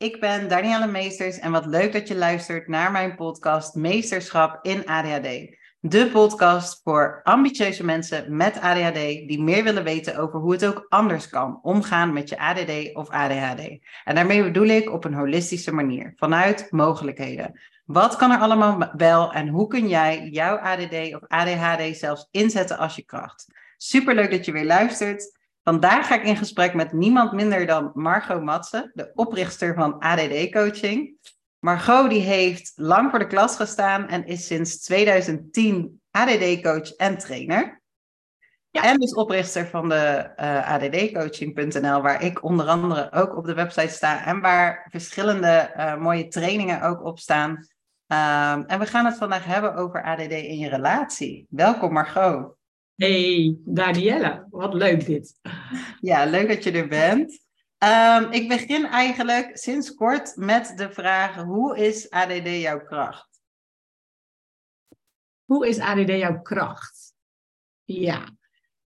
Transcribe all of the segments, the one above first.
ik ben Danielle Meesters en wat leuk dat je luistert naar mijn podcast Meesterschap in ADHD. De podcast voor ambitieuze mensen met ADHD die meer willen weten over hoe het ook anders kan omgaan met je ADD of ADHD. En daarmee bedoel ik op een holistische manier, vanuit mogelijkheden. Wat kan er allemaal wel en hoe kun jij jouw ADD of ADHD zelfs inzetten als je kracht? Superleuk dat je weer luistert. Vandaag ga ik in gesprek met niemand minder dan Margot Matsen, de oprichter van ADD Coaching. Margot die heeft lang voor de klas gestaan en is sinds 2010 ADD-coach en trainer. Ja. En dus oprichter van de uh, eh, addcoaching.nl, waar ik onder andere ook op de website sta en waar verschillende uh, mooie trainingen ook op staan. Um, en we gaan het vandaag hebben over ADD in je relatie. Welkom Margot. Hey, Danielle, wat leuk dit. Ja, leuk dat je er bent. Um, ik begin eigenlijk sinds kort met de vraag: hoe is ADD jouw kracht? Hoe is ADD jouw kracht? Ja,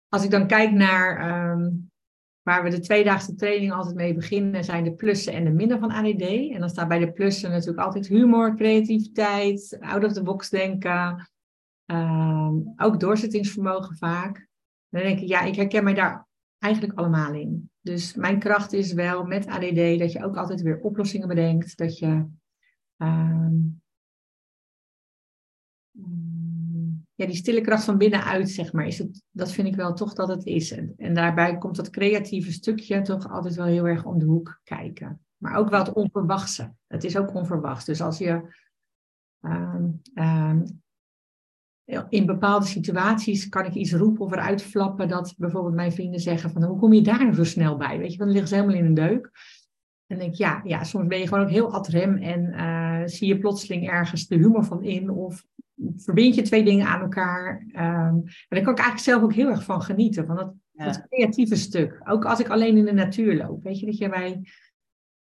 als ik dan kijk naar um, waar we de tweedaagse training altijd mee beginnen, zijn de plussen en de minnen van ADD. En dan staat bij de plussen natuurlijk altijd humor, creativiteit, out of the box denken, Um, ook doorzettingsvermogen vaak. Dan denk ik, ja, ik herken mij daar eigenlijk allemaal in. Dus mijn kracht is wel met ADD dat je ook altijd weer oplossingen bedenkt. Dat je um, ja, die stille kracht van binnenuit, zeg maar, is het, dat vind ik wel toch dat het is. En, daarbij komt dat creatieve stukje toch altijd wel heel erg om de hoek kijken. Maar ook wel het onverwachte. Het is ook onverwachts. Dus als je um, in bepaalde situaties kan ik iets roepen of eruit flappen dat bijvoorbeeld mijn vrienden zeggen van hoe kom je daar nou zo snel bij? Weet je, dan liggen ze helemaal in een deuk. En denk ik, ja, ja, soms ben je gewoon ook heel adrem en uh, zie je plotseling ergens de humor van in of verbind je twee dingen aan elkaar. Um, en daar kan ik eigenlijk zelf ook heel erg van genieten, van dat, dat creatieve stuk. Ook als ik alleen in de natuur loop, weet je, dat je bij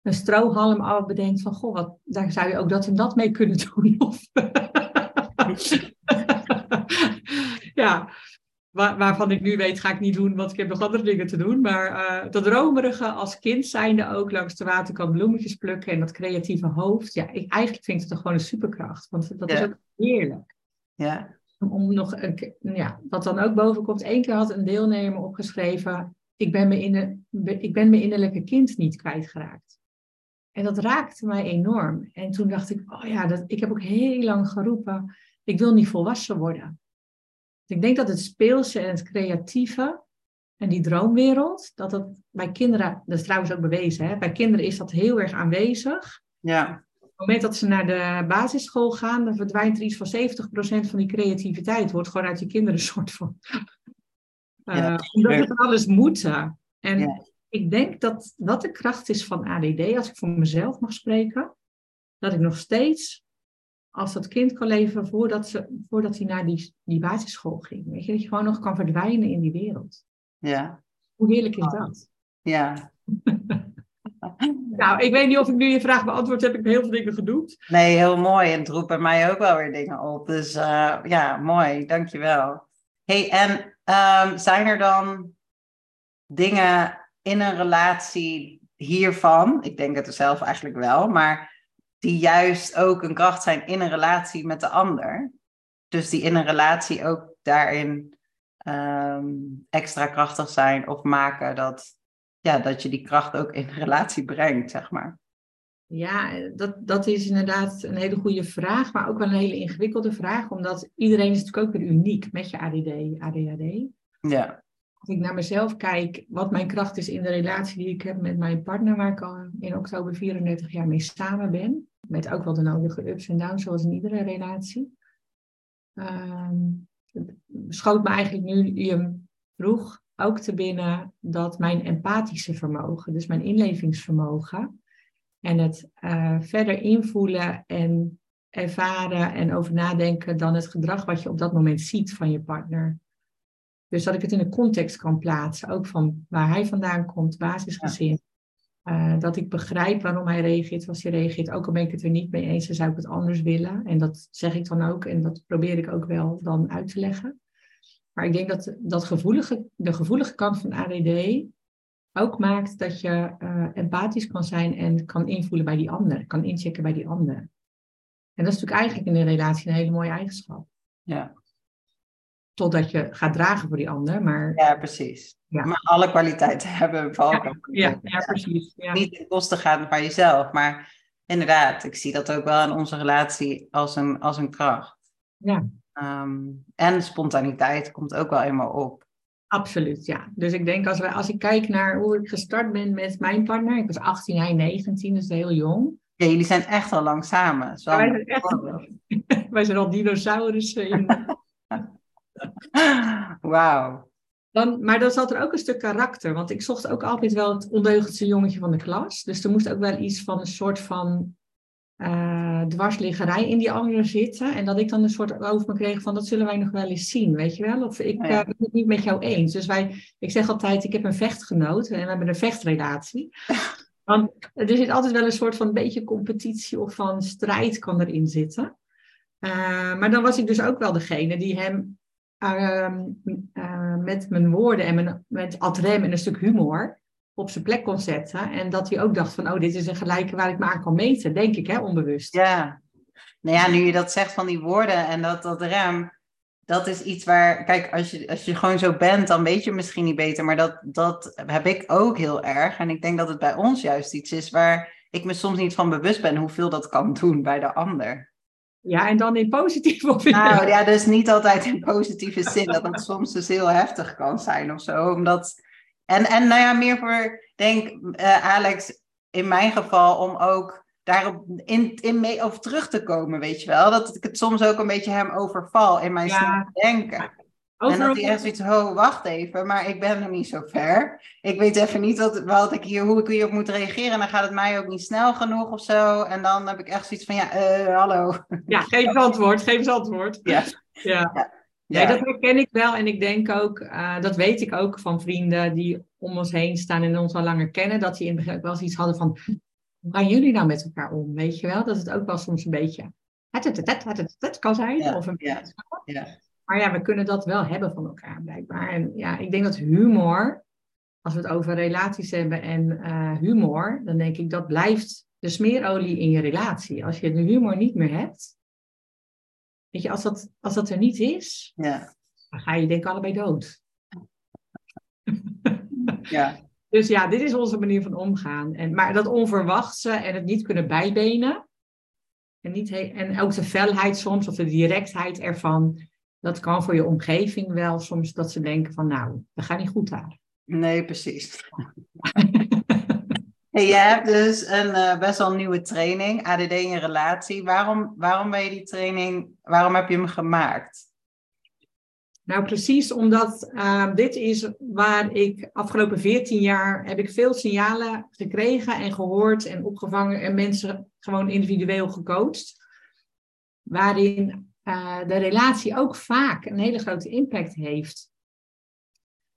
een strohalm al bedenkt van, goh, wat, daar zou je ook dat en dat mee kunnen doen. Of ja, waar, waarvan ik nu weet, ga ik niet doen, want ik heb nog andere dingen te doen. Maar uh, dat dromerige als kind zijnde ook langs de waterkant bloemetjes plukken en dat creatieve hoofd. Ja, ik, eigenlijk vind ik het gewoon een superkracht, want dat is ook heerlijk. Ja. Om nog een, ja, wat dan ook boven komt. Eén keer had een deelnemer opgeschreven, ik ben, me in ik ben mijn innerlijke kind niet kwijtgeraakt. En dat raakte mij enorm. En toen dacht ik, oh ja, dat, ik heb ook heel lang geroepen, ik wil niet volwassen worden. Dus ik denk dat het speelse en het creatieve en die droomwereld, dat dat bij kinderen, dat is trouwens ook bewezen, hè? bij kinderen is dat heel erg aanwezig. Ja. Op het moment dat ze naar de basisschool gaan, dan verdwijnt er iets van 70% van die creativiteit. Wordt gewoon uit je kinderen een soort van. Uh, omdat het alles moet. En ja. ik denk dat wat de kracht is van ADD, als ik voor mezelf mag spreken, dat ik nog steeds als dat kind kan leven voordat, ze, voordat hij naar die, die basisschool ging. Weet je, dat je gewoon nog kan verdwijnen in die wereld. Ja. Hoe heerlijk is dat? Ja. nou, ik weet niet of ik nu je vraag beantwoord heb. Ik heb heel veel dingen genoemd. Nee, heel mooi. En het roept bij mij ook wel weer dingen op. Dus uh, ja, mooi. Dankjewel. hey, en um, zijn er dan dingen in een relatie hiervan? Ik denk het er zelf eigenlijk wel, maar die juist ook een kracht zijn in een relatie met de ander. Dus die in een relatie ook daarin um, extra krachtig zijn of maken dat, ja, dat je die kracht ook in een relatie brengt, zeg maar. Ja, dat, dat is inderdaad een hele goede vraag, maar ook wel een hele ingewikkelde vraag, omdat iedereen is natuurlijk ook weer uniek met je ADD, ADHD. Ja. Als ik naar mezelf kijk, wat mijn kracht is in de relatie die ik heb met mijn partner, waar ik al in oktober 34 jaar mee samen ben, met ook wel de nodige ups en downs, zoals in iedere relatie. Um, schoot me eigenlijk nu je vroeg ook te binnen dat mijn empathische vermogen, dus mijn inlevingsvermogen en het uh, verder invoelen en ervaren en over nadenken dan het gedrag wat je op dat moment ziet van je partner. Dus dat ik het in een context kan plaatsen, ook van waar hij vandaan komt, basisgezin, uh, dat ik begrijp waarom hij reageert zoals hij reageert. Ook al ben ik het er niet mee eens, dan zou ik het anders willen. En dat zeg ik dan ook en dat probeer ik ook wel dan uit te leggen. Maar ik denk dat, dat gevoelige, de gevoelige kant van ADD ook maakt dat je uh, empathisch kan zijn en kan invoelen bij die ander, kan inchecken bij die ander. En dat is natuurlijk eigenlijk in een relatie een hele mooie eigenschap. Ja. Totdat je gaat dragen voor die ander, maar... Ja, precies. Ja. Maar alle kwaliteiten hebben valkuilen. Ja, ja, ja, precies. Ja. Niet in kosten gaan van jezelf, maar inderdaad, ik zie dat ook wel in onze relatie als een, als een kracht. Ja. Um, en spontaniteit komt ook wel eenmaal op. Absoluut, ja. Dus ik denk als, we, als ik kijk naar hoe ik gestart ben met mijn partner, ik was 18, hij 19, dus heel jong. Ja, jullie zijn echt al lang samen. Wij, zijn echt, wij zijn al dinosaurussen in. Wauw. Dan, maar dan zat er ook een stuk karakter, want ik zocht ook altijd wel het ondeugendste jongetje van de klas. Dus er moest ook wel iets van een soort van uh, dwarsliggerij in die andere zitten. En dat ik dan een soort over me kreeg van dat zullen wij nog wel eens zien, weet je wel? Of ik uh, ben het niet met jou eens. Dus wij, ik zeg altijd, ik heb een vechtgenoot en we hebben een vechtrelatie. Want er zit altijd wel een soort van beetje competitie of van strijd kan erin zitten. Uh, maar dan was ik dus ook wel degene die hem ehm, met mijn woorden en met ad rem en een stuk humor op zijn plek kon zetten. En dat hij ook dacht van, oh, dit is een gelijke waar ik me aan kan meten, denk ik, hè, onbewust. Ja. Nou ja, nu je dat zegt van die woorden en dat, dat rem, dat is iets waar, kijk, als je, als je gewoon zo bent, dan weet je misschien niet beter. Maar dat, dat heb ik ook heel erg. En ik denk dat het bij ons juist iets is waar ik me soms niet van bewust ben hoeveel dat kan doen bij de ander. Ja, en dan in positieve of Nou ja, dus niet altijd in positieve zin, dat het soms dus heel heftig kan zijn of zo. Omdat en, en nou ja, meer voor, denk uh, Alex, in mijn geval, om ook daarop in, in mee over terug te komen, weet je wel. Dat ik het soms ook een beetje hem overval in mijn ja. denken. En dat hij echt zoiets, oh, wacht even, maar ik ben nog niet zo ver. Ik weet even niet wat, wat ik hier, hoe ik hierop moet reageren. En dan gaat het mij ook niet snel genoeg of zo. En dan heb ik echt zoiets van, ja, uh, hallo. Ja, geef eens antwoord, geef eens antwoord. Ja. ja. ja. Ja. dat herken ik wel. En ik denk ook, uh, dat weet ik ook van vrienden die om ons heen staan en ons al langer kennen, dat die in het begin ook wel eens iets hadden van, hoe gaan jullie nou met elkaar om? Weet je wel? Dat het ook wel soms een beetje, het, kan zijn. Ja, of een ja, ja. Maar ja, we kunnen dat wel hebben van elkaar blijkbaar. En ja, ik denk dat humor, als we het over relaties hebben en uh, humor, dan denk ik dat blijft de smeerolie in je relatie. Als je de humor niet meer hebt, Weet je, als dat, als dat er niet is, ja. dan ga je denk ik allebei dood. Ja. Dus ja, dit is onze manier van omgaan. En, maar dat onverwachte en het niet kunnen bijbenen. En, niet en ook de felheid soms, of de directheid ervan. Dat kan voor je omgeving wel soms dat ze denken van nou, we gaan niet goed daar. Nee, precies. Hey, je hebt dus een uh, best wel nieuwe training, ADD in relatie. Waarom, waarom ben je die training, waarom heb je hem gemaakt? Nou, precies omdat uh, dit is waar ik afgelopen 14 jaar heb ik veel signalen gekregen en gehoord en opgevangen en mensen gewoon individueel gecoacht. Waarin uh, de relatie ook vaak een hele grote impact heeft.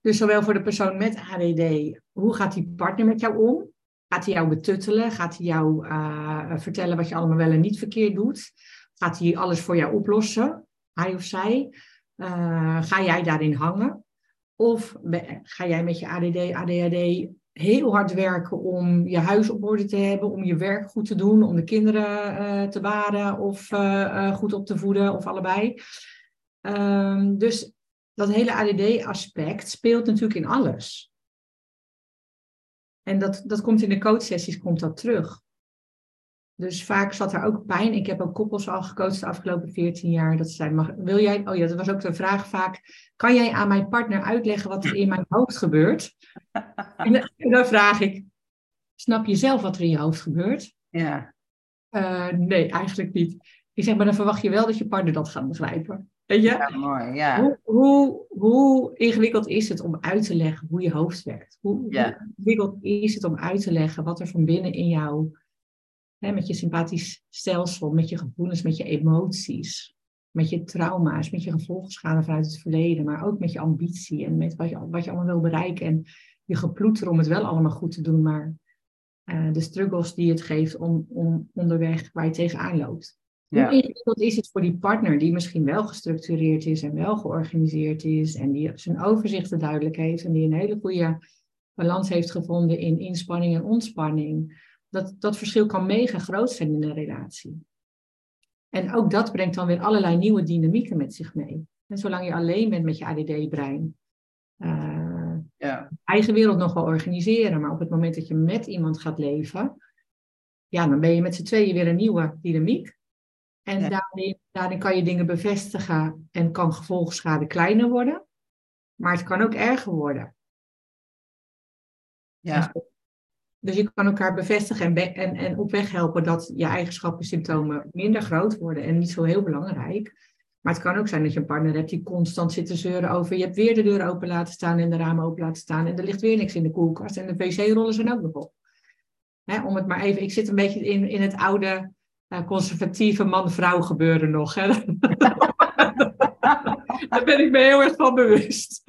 Dus zowel voor de persoon met ADD, hoe gaat die partner met jou om? Gaat hij jou betuttelen? Gaat hij jou uh, vertellen wat je allemaal wel en niet verkeerd doet? Gaat hij alles voor jou oplossen? Hij of zij? Uh, ga jij daarin hangen? Of ga jij met je ADD, ADHD heel hard werken om je huis op orde te hebben, om je werk goed te doen, om de kinderen uh, te baren of uh, goed op te voeden of allebei. Um, dus dat hele ADD-aspect speelt natuurlijk in alles. En dat, dat komt in de coachsessies komt dat terug. Dus vaak zat er ook pijn. Ik heb ook koppels al gecoacht de afgelopen 14 jaar. Dat zei, mag, wil jij, oh ja, dat was ook de vraag vaak. Kan jij aan mijn partner uitleggen wat er in mijn hoofd gebeurt? En, dan vraag ik, snap je zelf wat er in je hoofd gebeurt? Ja. Uh, nee, eigenlijk niet. Ik zeg, maar dan verwacht je wel dat je partner dat gaat begrijpen. Weet je? Ja, mooi, ja. Hoe, hoe, hoe, ingewikkeld is het om uit te leggen hoe je hoofd werkt? Hoe, ja. ingewikkeld is het om uit te leggen wat er van binnen in jou, hè, met je sympathisch stelsel, met je gevoelens, met je emoties, met je trauma's, met je gevolgschade vanuit het verleden, maar ook met je ambitie en met wat je, wat je allemaal wil bereiken en je geploeter om het wel allemaal goed te doen, maar uh, de struggles die het geeft om, om onderweg waar je tegenaan loopt. Ja. Hoe ingewikkeld is het voor die partner die misschien wel gestructureerd is en wel georganiseerd is en die zijn overzichten duidelijk heeft en die een hele goede balans heeft gevonden in inspanning en ontspanning, dat dat verschil kan mega groot zijn in een relatie. En ook dat brengt dan weer allerlei nieuwe dynamieken met zich mee. En zolang je alleen bent met je ADD-brein, uh, ja. eigen wereld nog wel organiseren, maar op het moment dat je met iemand gaat leven, ja, dan ben je met z'n tweeën weer een nieuwe dynamiek. En daarin, daarin kan je dingen bevestigen en kan gevolgschade kleiner worden. Maar het kan ook erger worden. Ja. Dus je kan elkaar bevestigen en, en, en op weg helpen dat je eigenschappen, symptomen minder groot worden en niet zo heel belangrijk. Maar het kan ook zijn dat je een partner hebt die constant zit te zeuren over je hebt weer de deur open laten staan en de ramen open laten staan en er ligt weer niks in de koelkast en de wc-rollen zijn ook nog op. om het maar even, ik zit een beetje in, in het oude uh, conservatieve man-vrouw gebeuren nog. Hè? Daar ben ik me heel erg van bewust.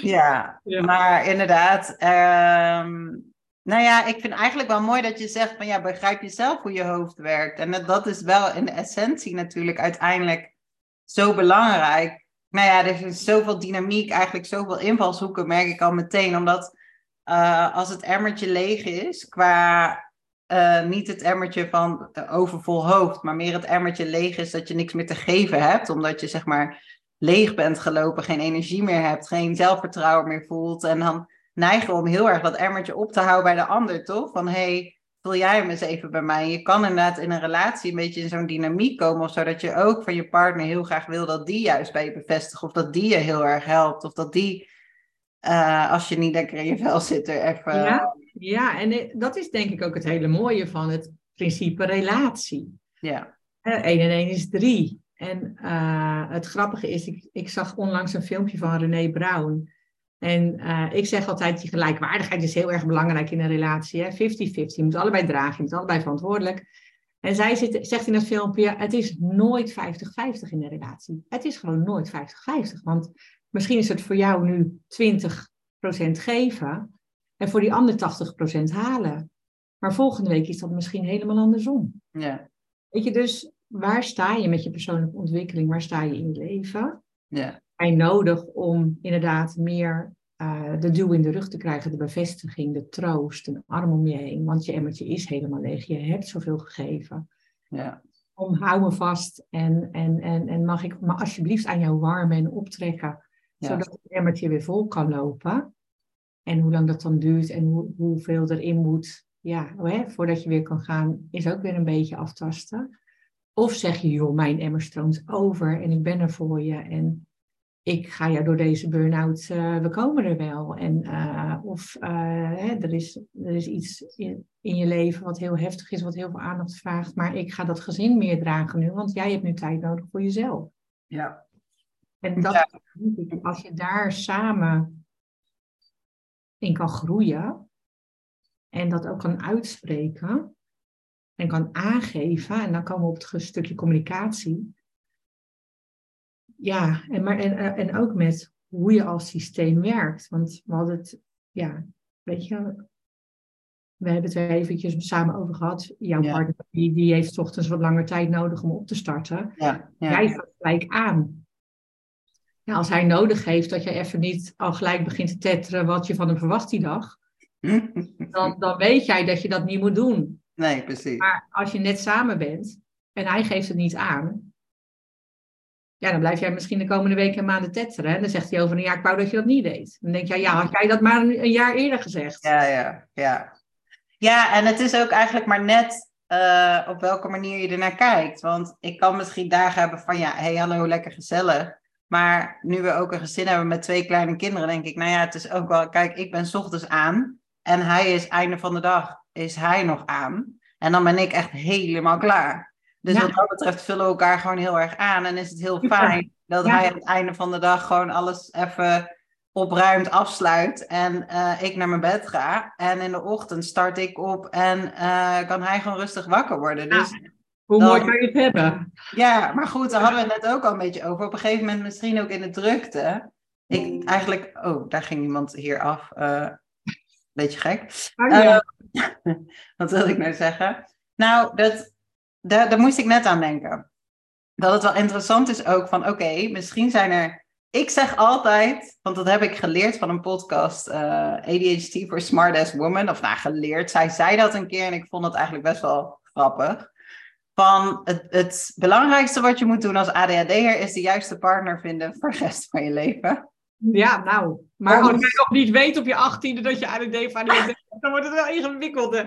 ja, maar inderdaad. Um, nou ja, ik vind eigenlijk wel mooi dat je zegt van ja, begrijp jezelf hoe je hoofd werkt. En dat is wel in de essentie natuurlijk uiteindelijk zo belangrijk. Nou ja, er is zoveel dynamiek, eigenlijk zoveel invalshoeken, merk ik al meteen. Omdat uh, als het emmertje leeg is, qua uh, niet het emmertje van overvol hoofd, maar meer het emmertje leeg is dat je niks meer te geven hebt, omdat je zeg maar leeg bent gelopen, geen energie meer hebt, geen zelfvertrouwen meer voelt. En dan neigen om heel erg dat emmertje op te houden bij de ander, toch? Van hey, vul jij hem eens even bij mij. Je kan inderdaad in een relatie een beetje in zo'n dynamiek komen, of zodat je ook van je partner heel graag wil dat die juist bij je bevestigt, of dat die je heel erg helpt, of dat die, uh, als je niet lekker in je vel zit, er even. Ja, ja, en eh, dat is denk ik ook het hele mooie van het principe relatie. Ja. 1 en 1 is 3. En uh, het grappige is, ik, ik zag onlangs een filmpje van René Brown. En uh, ik zeg altijd, die gelijkwaardigheid is heel erg belangrijk in een relatie. 50-50, je moet allebei dragen, je moet allebei verantwoordelijk. En zij zit, zegt in het filmpje, het is nooit 50-50 in een relatie. Het is gewoon nooit 50-50. Want misschien is het voor jou nu 20% geven en voor die ander 80% halen. Maar volgende week is dat misschien helemaal andersom. Ja. Weet je, dus waar sta je met je persoonlijke ontwikkeling? Waar sta je in je leven? Ja nodig om inderdaad meer uh, de duw in de rug te krijgen, de bevestiging, de troost, een arm om je heen. Want je emmertje is helemaal leeg. Je hebt zoveel gegeven. Ja. Om hou me vast en, en, en, en mag ik me alsjeblieft aan jou warmen en optrekken. Zodat het emmertje weer vol kan lopen. En hoe lang dat dan duurt en hoe, hoeveel erin moet, ja, hè, voordat je weer kan gaan, is ook weer een beetje aftasten. Of zeg je, joh, mijn emmer stroomt over en ik ben er voor je. En ik ga jou door deze burn-out, uh, we komen er wel. En, uh, of uh, hè, er, is, er is iets in, in je leven wat heel heftig is, wat heel veel aandacht vraagt, maar ik ga dat gezin meer dragen nu, want jij hebt nu tijd nodig voor jezelf. Ja. En dat, als je daar samen in kan groeien en dat ook kan uitspreken en kan aangeven, en dan komen we op het stukje communicatie ja, en, maar, en, eh, en ook met hoe je als systeem werkt. Want we hadden het, ja, weet je, we hebben het er eventjes samen over gehad. Jouw partner die, die heeft ochtends wat langer tijd nodig om op te starten. Ja, ja. Jij gaat gelijk aan. Ja, als hij nodig heeft dat je even niet al gelijk begint te tetteren wat je van hem verwacht die dag, dan, dan weet jij dat je dat niet moet doen. Nee, precies. Maar als je net samen bent en hij geeft het niet aan, ja, dan blijf jij misschien de komende weken en maanden tetteren. En dan zegt hij over een jaar, ik wou dat je dat niet deed. Dan denk je, ja, had jij dat maar een, jaar eerder gezegd? Ja, ja, ja. Ja, en het is ook eigenlijk maar net uh, op welke manier je ernaar kijkt. Want ik kan misschien dagen hebben van, ja, hey, hallo, lekker gezellig. Maar nu we ook een gezin hebben met twee kleine kinderen, denk ik, nou ja, het is ook wel, kijk, ik ben s ochtends aan. En hij is einde van de dag, is hij nog aan. En dan ben ik echt helemaal klaar. Dus wat dat betreft vullen we elkaar gewoon heel erg aan. En is het heel fijn dat hij aan het einde van de dag gewoon alles even opruimt, afsluit. En uh, ik naar mijn bed ga. En in de ochtend start ik op en uh, kan hij gewoon rustig wakker worden. Dus Hoe mooi kan je het hebben? Ja, maar goed, daar hadden we het net ook al een beetje over. Op een gegeven moment misschien ook in de drukte. Ik eigenlijk... Oh, daar ging iemand hier af. Uh, beetje gek. Oh, ja. wat wil ik nou zeggen? Nou, dat daar, daar moest ik net aan denken. Dat het wel interessant is ook van, oké, misschien zijn er ik zeg altijd, want dat heb ik geleerd van een podcast, uh, ADHD for Smart As Woman. Of nou, geleerd. Zij zei dat een keer en ik vond het eigenlijk best wel grappig. Van het, het belangrijkste wat je moet doen als ADHD'er is de juiste partner vinden voor de rest van je leven. Ja, nou. Maar als je nog niet weet op je achttiende dat je ADHD van hebt, dan wordt het wel ingewikkeld.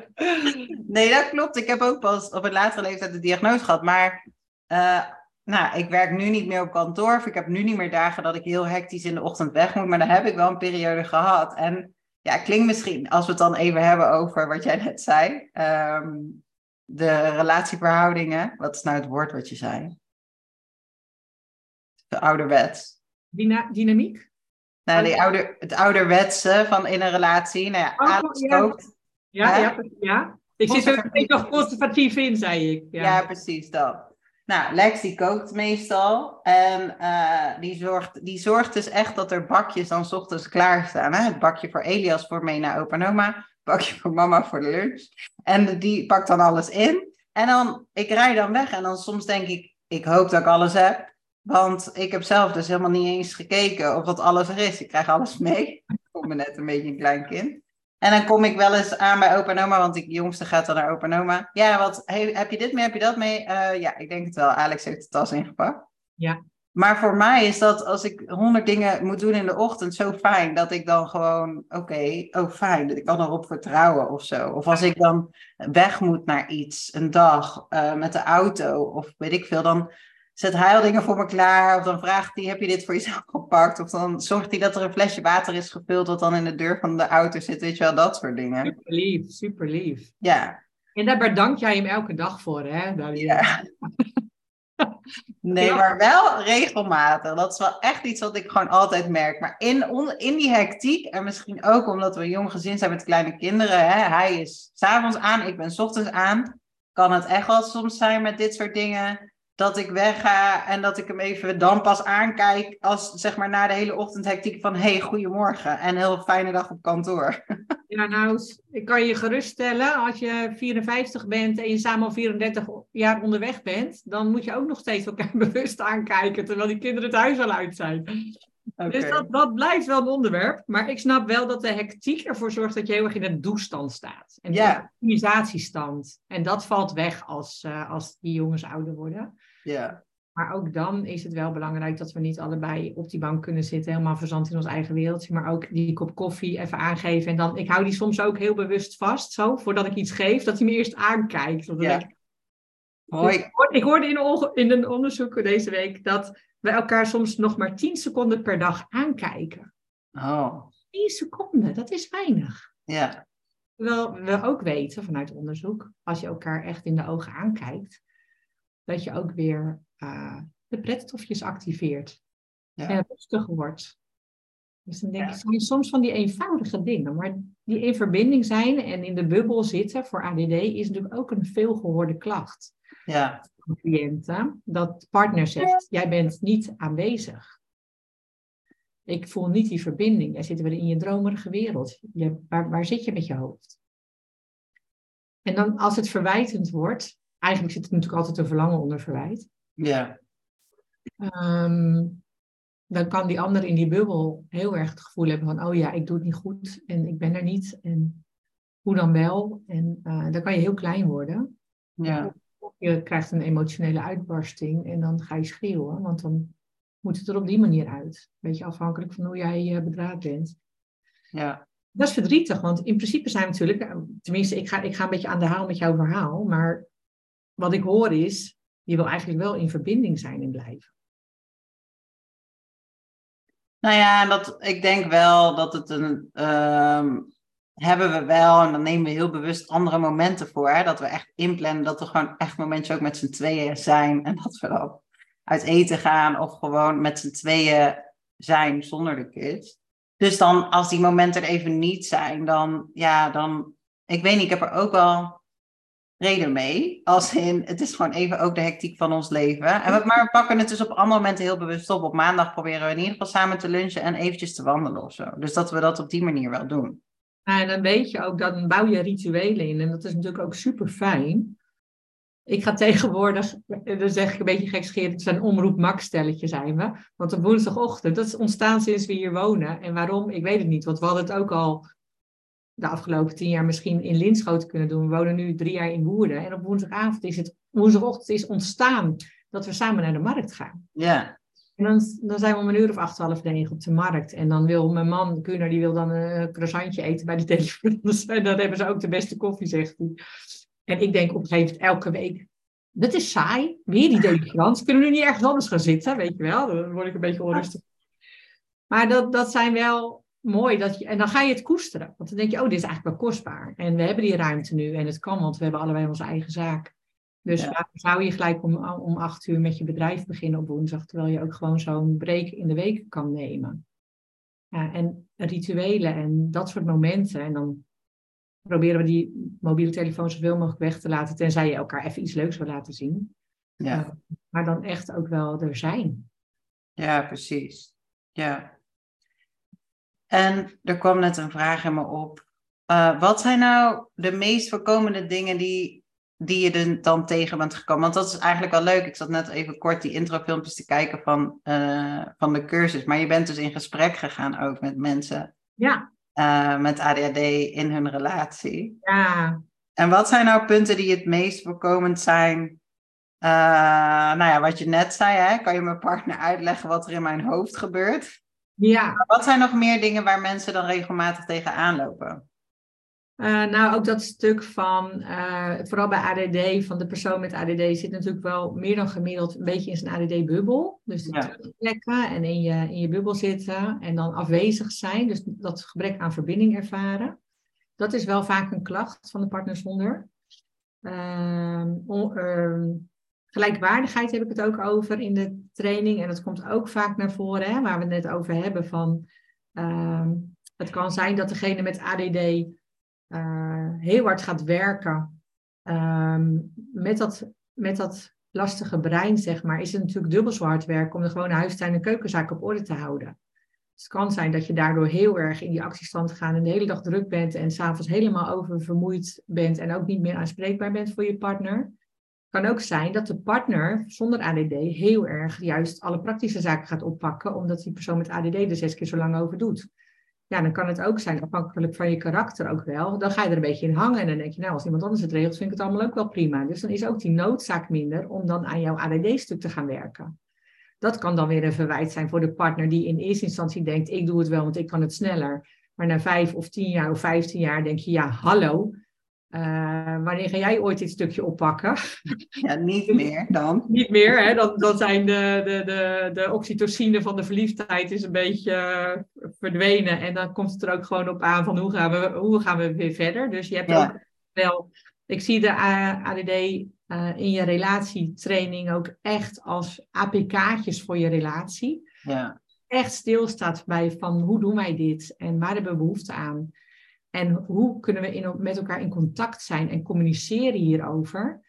Nee, dat klopt. Ik heb ook pas op een latere leeftijd de diagnose gehad. Maar uh, nou, ik werk nu niet meer op kantoor. Of ik heb nu niet meer dagen dat ik heel hectisch in de ochtend weg moet. Maar dan heb ik wel een periode gehad. En ja, klinkt misschien, als we het dan even hebben over wat jij net zei. Um, de relatieverhoudingen. Wat is nou het woord wat je zei? De ouderwets. Dyna dynamiek? Nou, die ouder, het ouderwetse van in een relatie. Nou ja, oh, ja. kookt. Ja, ja, ja. Ik zit er een nog conservatief in, zei ik. Ja, ja precies dat. Nou, Lex die kookt meestal. En uh, die, zorgt, die zorgt dus echt dat er bakjes dan s ochtends klaarstaan. Hè? Het bakje voor Elias voor mee naar opa en oma. Het bakje voor mama voor de lunch. En die pakt dan alles in. En dan, ik rij dan weg. En dan soms denk ik, ik hoop dat ik alles heb. Want ik heb zelf dus helemaal niet eens gekeken of dat alles er is. Ik krijg alles mee. Ik voel me net een beetje een klein kind. En dan kom ik wel eens aan bij opa en oma, want die jongste gaat dan naar opa en oma. Ja, wat, heb je dit mee, heb je dat mee? Uh, ja, ik denk het wel. Alex heeft de tas ingepakt. Ja. Maar voor mij is dat als ik honderd dingen moet doen in de ochtend zo fijn dat ik dan gewoon, oké, okay, oh fijn, dat ik kan erop vertrouwen of zo. Of als ik dan weg moet naar iets, een dag uh, met de auto of weet ik veel, dan zet hij al dingen voor me klaar. Of dan vraagt hij, heb je dit voor jezelf gepakt? Of dan zorgt hij dat er een flesje water is gevuld wat dan in de deur van de auto zit. Weet je wel, dat soort dingen. Super lief, super lief. Ja. En daar bedank jij hem elke dag voor, hè? Ja. Nee, maar wel regelmatig. Dat is wel echt iets wat ik gewoon altijd merk. Maar in, in die hectiek, en misschien ook omdat we een jong gezin zijn met kleine kinderen. Hè, hij is s'avonds aan, ik ben s ochtends aan. Kan het echt wel soms zijn met dit soort dingen dat ik wegga en dat ik hem even dan pas aankijk als zeg maar na de hele ochtend hectiek van hey, goedemorgen en heel fijne dag op kantoor. Ja, nou, ik kan je geruststellen, als je 54 bent en je samen al 34 jaar onderweg bent, dan moet je ook nog steeds elkaar bewust aankijken, terwijl die kinderen het huis al uit zijn. Dus dat, dat blijft wel een onderwerp. Maar ik snap wel dat de hectiek ervoor zorgt dat je heel erg in een doestand staat. En ja. de organisatiestand. En dat valt weg als, uh, als die jongens ouder worden. Ja. Maar ook dan is het wel belangrijk dat we niet allebei op die bank kunnen zitten, helemaal verzand in ons eigen wereldje, maar ook die kop koffie even aangeven. En dan, ik hou die soms ook heel bewust vast, zo, voordat ik iets geef, dat hij me eerst aankijkt. Ja. Ik, Mooi. Ik hoorde in, in een onderzoek deze week dat we elkaar soms nog maar 10 seconden per dag aankijken. Oh. 10 seconden, dat is weinig. Ja. Terwijl we ook weten vanuit onderzoek, als je elkaar echt in de ogen aankijkt, dat je ook weer uh, de pretstofjes activeert. Ja. En rustiger wordt. Dus dan denk ja. ik, zijn soms van die eenvoudige dingen. Maar die in verbinding zijn en in de bubbel zitten voor ADD is natuurlijk ook een veelgehoorde klacht. Ja. Van cliënten. Dat partner zegt, jij bent niet aanwezig. Ik voel niet die verbinding. Jij zit weer in je dromerige wereld. Je, waar, waar zit je met je hoofd? En dan als het verwijtend wordt, eigenlijk zit er natuurlijk altijd een verlangen onder verwijt. Ja. Um, dan kan die ander in die bubbel heel erg het gevoel hebben van, oh ja, ik doe het niet goed en ik ben er niet en hoe dan wel. En uh, dan kan je heel klein worden. Ja. Of je krijgt een emotionele uitbarsting en dan ga je schreeuwen, want dan moet het er op die manier uit. Beetje afhankelijk van hoe jij uh, bedraad bent. Ja. Dat is verdrietig, want in principe zijn we natuurlijk, eh, tenminste, ik ga, ik ga een beetje aan de haal met jouw verhaal, maar wat ik hoor is, je wil eigenlijk wel in verbinding zijn en blijven. Nou ja, dat, ik denk wel dat het een. Uh, hebben we wel, en dan nemen we heel bewust andere momenten voor. Hè, dat we echt inplannen dat er gewoon echt momentjes ook met z'n tweeën zijn. En dat we dan uit eten gaan of gewoon met z'n tweeën zijn zonder de kids. Dus dan, als die momenten er even niet zijn, dan ja, dan. Ik weet niet, ik heb er ook wel reden mee. Als in, het is gewoon even ook de hectiek van ons leven. En we, maar we pakken het dus op andere momenten heel bewust op. Op maandag proberen we in ieder geval samen te lunchen en eventjes te wandelen of zo. Dus dat we dat op die manier wel doen. En dan weet je ook, dan bouw je rituelen in. En dat is natuurlijk ook super fijn. ik ga tegenwoordig, dan zeg ik een beetje gekscherend, het zijn omroep max stelletje zijn we. Want op woensdagochtend, dat is ontstaan sinds we hier wonen. En waarom? Ik weet het niet. Want we hadden het ook al de afgelopen tien jaar misschien in Linschoten kunnen doen. We wonen nu drie jaar in Woerden. En op woensdagavond is het, woensdagochtend is ontstaan dat we samen naar de markt gaan. Ja. En dan, dan zijn we om een uur of acht, half negen op de markt. En dan wil mijn man, Kuner, die wil dan een croissantje eten bij de telefoon. En dan hebben ze ook de beste koffie, zegt hij. En ik denk op een gegeven moment elke week, dat is saai. Weer die Delifrans. Kunnen we nu niet ergens anders gaan zitten, weet je wel? Dan word ik een beetje onrustig. Maar dat, dat zijn wel mooi. Dat je, en dan ga je het koesteren. Want dan denk je, oh, dit is eigenlijk wel kostbaar. En we hebben die ruimte nu. En het kan, want we hebben allebei onze eigen zaak. Dus ja. zou je gelijk om, om acht uur met je bedrijf beginnen op woensdag, terwijl je ook gewoon zo'n break in de week kan nemen. Ja, en rituelen en dat soort momenten. En dan proberen we die mobiele telefoon zoveel mogelijk weg te laten, tenzij je elkaar even iets leuks wil laten zien. Ja. Uh, maar dan echt ook wel er zijn. Ja, precies. Ja. En er kwam net een vraag in me op. Uh, wat zijn nou de meest voorkomende dingen die die je er dan tegen bent gekomen? Want dat is eigenlijk wel leuk. Ik zat net even kort die introfilmpjes te kijken van, uh, van de cursus. Maar je bent dus in gesprek gegaan ook met mensen ja. Uh, met ADHD in hun relatie. Ja. En wat zijn nou punten die het meest voorkomend zijn? Nou ja, wat je net zei, hè? kan je mijn partner uitleggen wat er in mijn hoofd gebeurt? Ja. Wat zijn nog meer dingen waar mensen dan regelmatig tegenaan lopen? Uh, nou, ook dat stuk van, uh, vooral bij ADD, van de persoon met ADD zit natuurlijk wel meer dan gemiddeld een beetje in zijn ADD-bubbel. Dus de plekken en in je, in je bubbel zitten en dan afwezig zijn. Dus dat gebrek aan verbinding ervaren. Dat is wel vaak een klacht van de partner zonder. Uh, gelijkwaardigheid heb ik het ook over in de training. En dat komt ook vaak naar voren, hè, waar we het net over hebben. Van, ehm, het kan zijn dat degene met ADD uh, heel hard gaat werken um, met, dat, met dat lastige brein, zeg maar, is het natuurlijk dubbel zo hard werken om de gewone huistuin en keukenzaak op orde te houden. Dus het kan zijn dat je daardoor heel erg in die actiestand gaat en de hele dag druk bent en s'avonds helemaal oververmoeid bent en ook niet meer aanspreekbaar bent voor je partner. Kan ook zijn dat de partner zonder ADD heel erg juist alle praktische zaken gaat oppakken, omdat die persoon met ADD er zes keer zo lang over doet ja, dan kan het ook zijn, afhankelijk van je karakter ook wel. Dan ga je er een beetje in hangen en dan denk je, nou, als iemand anders het regelt, vind ik het allemaal ook wel prima. Dus dan is ook die noodzaak minder om dan aan jouw ADD-stuk te gaan werken. Dat kan dan weer een verwijt zijn voor de partner die in eerste instantie denkt, ik doe het wel, want ik kan het sneller. Maar na vijf of tien jaar of vijftien jaar denk je, ja, hallo, uh, wanneer ga jij ooit dit stukje oppakken? Ja, niet meer dan. niet meer, hè? Dan, dan zijn de, de, de, de oxytocine van de verliefdheid is een beetje uh, verdwenen. En dan komt het er ook gewoon op aan van hoe gaan we, hoe gaan we weer verder. Dus je hebt ja. ook wel... Ik zie de ADD uh, in je relatietraining ook echt als APK'tjes voor je relatie. Ja. Echt stilstaat bij van hoe doen wij dit en waar hebben we behoefte aan. En hoe kunnen we met elkaar in contact zijn en communiceren hierover?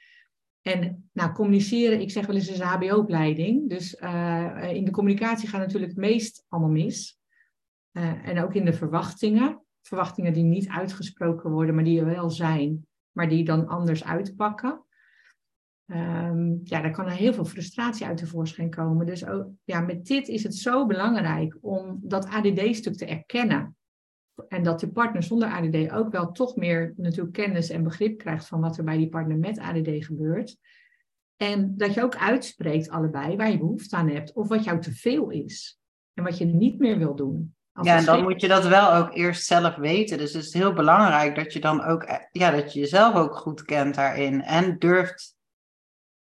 En nou, communiceren, ik zeg wel eens, is een HBO-opleiding. Dus uh, in de communicatie gaat natuurlijk het meest allemaal mis. Uh, en ook in de verwachtingen. Verwachtingen die niet uitgesproken worden, maar die er wel zijn, maar die dan anders uitpakken. Um, ja, daar kan er heel veel frustratie uit tevoorschijn komen. Dus ook, ja, met dit is het zo belangrijk om dat ADD-stuk te erkennen. En dat de partner zonder ADD ook wel toch meer natuurlijk kennis en begrip krijgt van wat er bij die partner met ADD gebeurt. En dat je ook uitspreekt allebei waar je behoefte aan hebt of wat jou te veel is en wat je niet meer wil doen. Als ja, en dan moet je dat wel ook eerst zelf weten. Dus het is heel belangrijk dat je dan ook, ja, dat je jezelf ook goed kent daarin en durft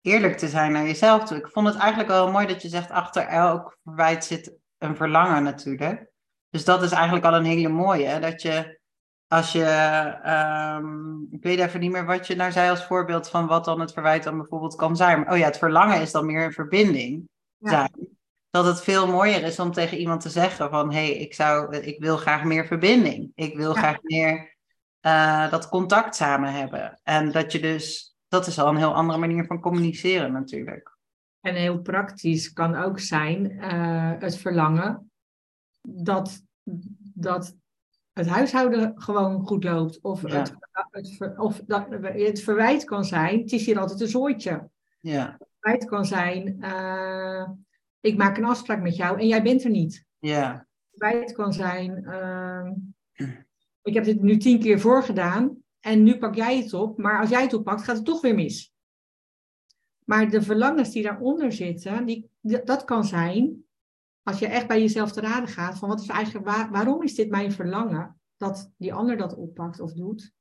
eerlijk te zijn naar jezelf toe. Ik vond het eigenlijk wel mooi dat je zegt, achter elk verwijt zit een verlangen natuurlijk. Dus dat is eigenlijk al een hele mooie. Hè? Dat je, als je, um, ik weet even niet meer wat je nou zei als voorbeeld van wat dan het verwijt dan bijvoorbeeld kan zijn. oh ja, het verlangen is dan meer een verbinding zijn. Dat het veel mooier is om tegen iemand te zeggen van, hé, hey, ik, zou, ik wil graag meer verbinding. Ik wil graag meer uh, dat contact samen hebben. En dat je dus, dat is al een heel andere manier van communiceren natuurlijk. En heel praktisch kan ook zijn uh, het verlangen dat, dat het huishouden gewoon goed loopt. Of, het, het, of dat, het verwijt kan zijn, het is hier altijd een zooitje. Ja. Het verwijt kan zijn, uh, ik maak een afspraak met jou en jij bent er niet. Ja. Het verwijt kan zijn, uh, ik heb dit nu tien keer voorgedaan en nu pak jij het op, maar als jij het oppakt gaat het toch weer mis. Maar de verlangens die daaronder zitten, die, dat kan zijn als je echt bij jezelf te raden gaat van wat is eigenlijk, waar, waarom is dit mijn verlangen dat die ander dat oppakt of doet?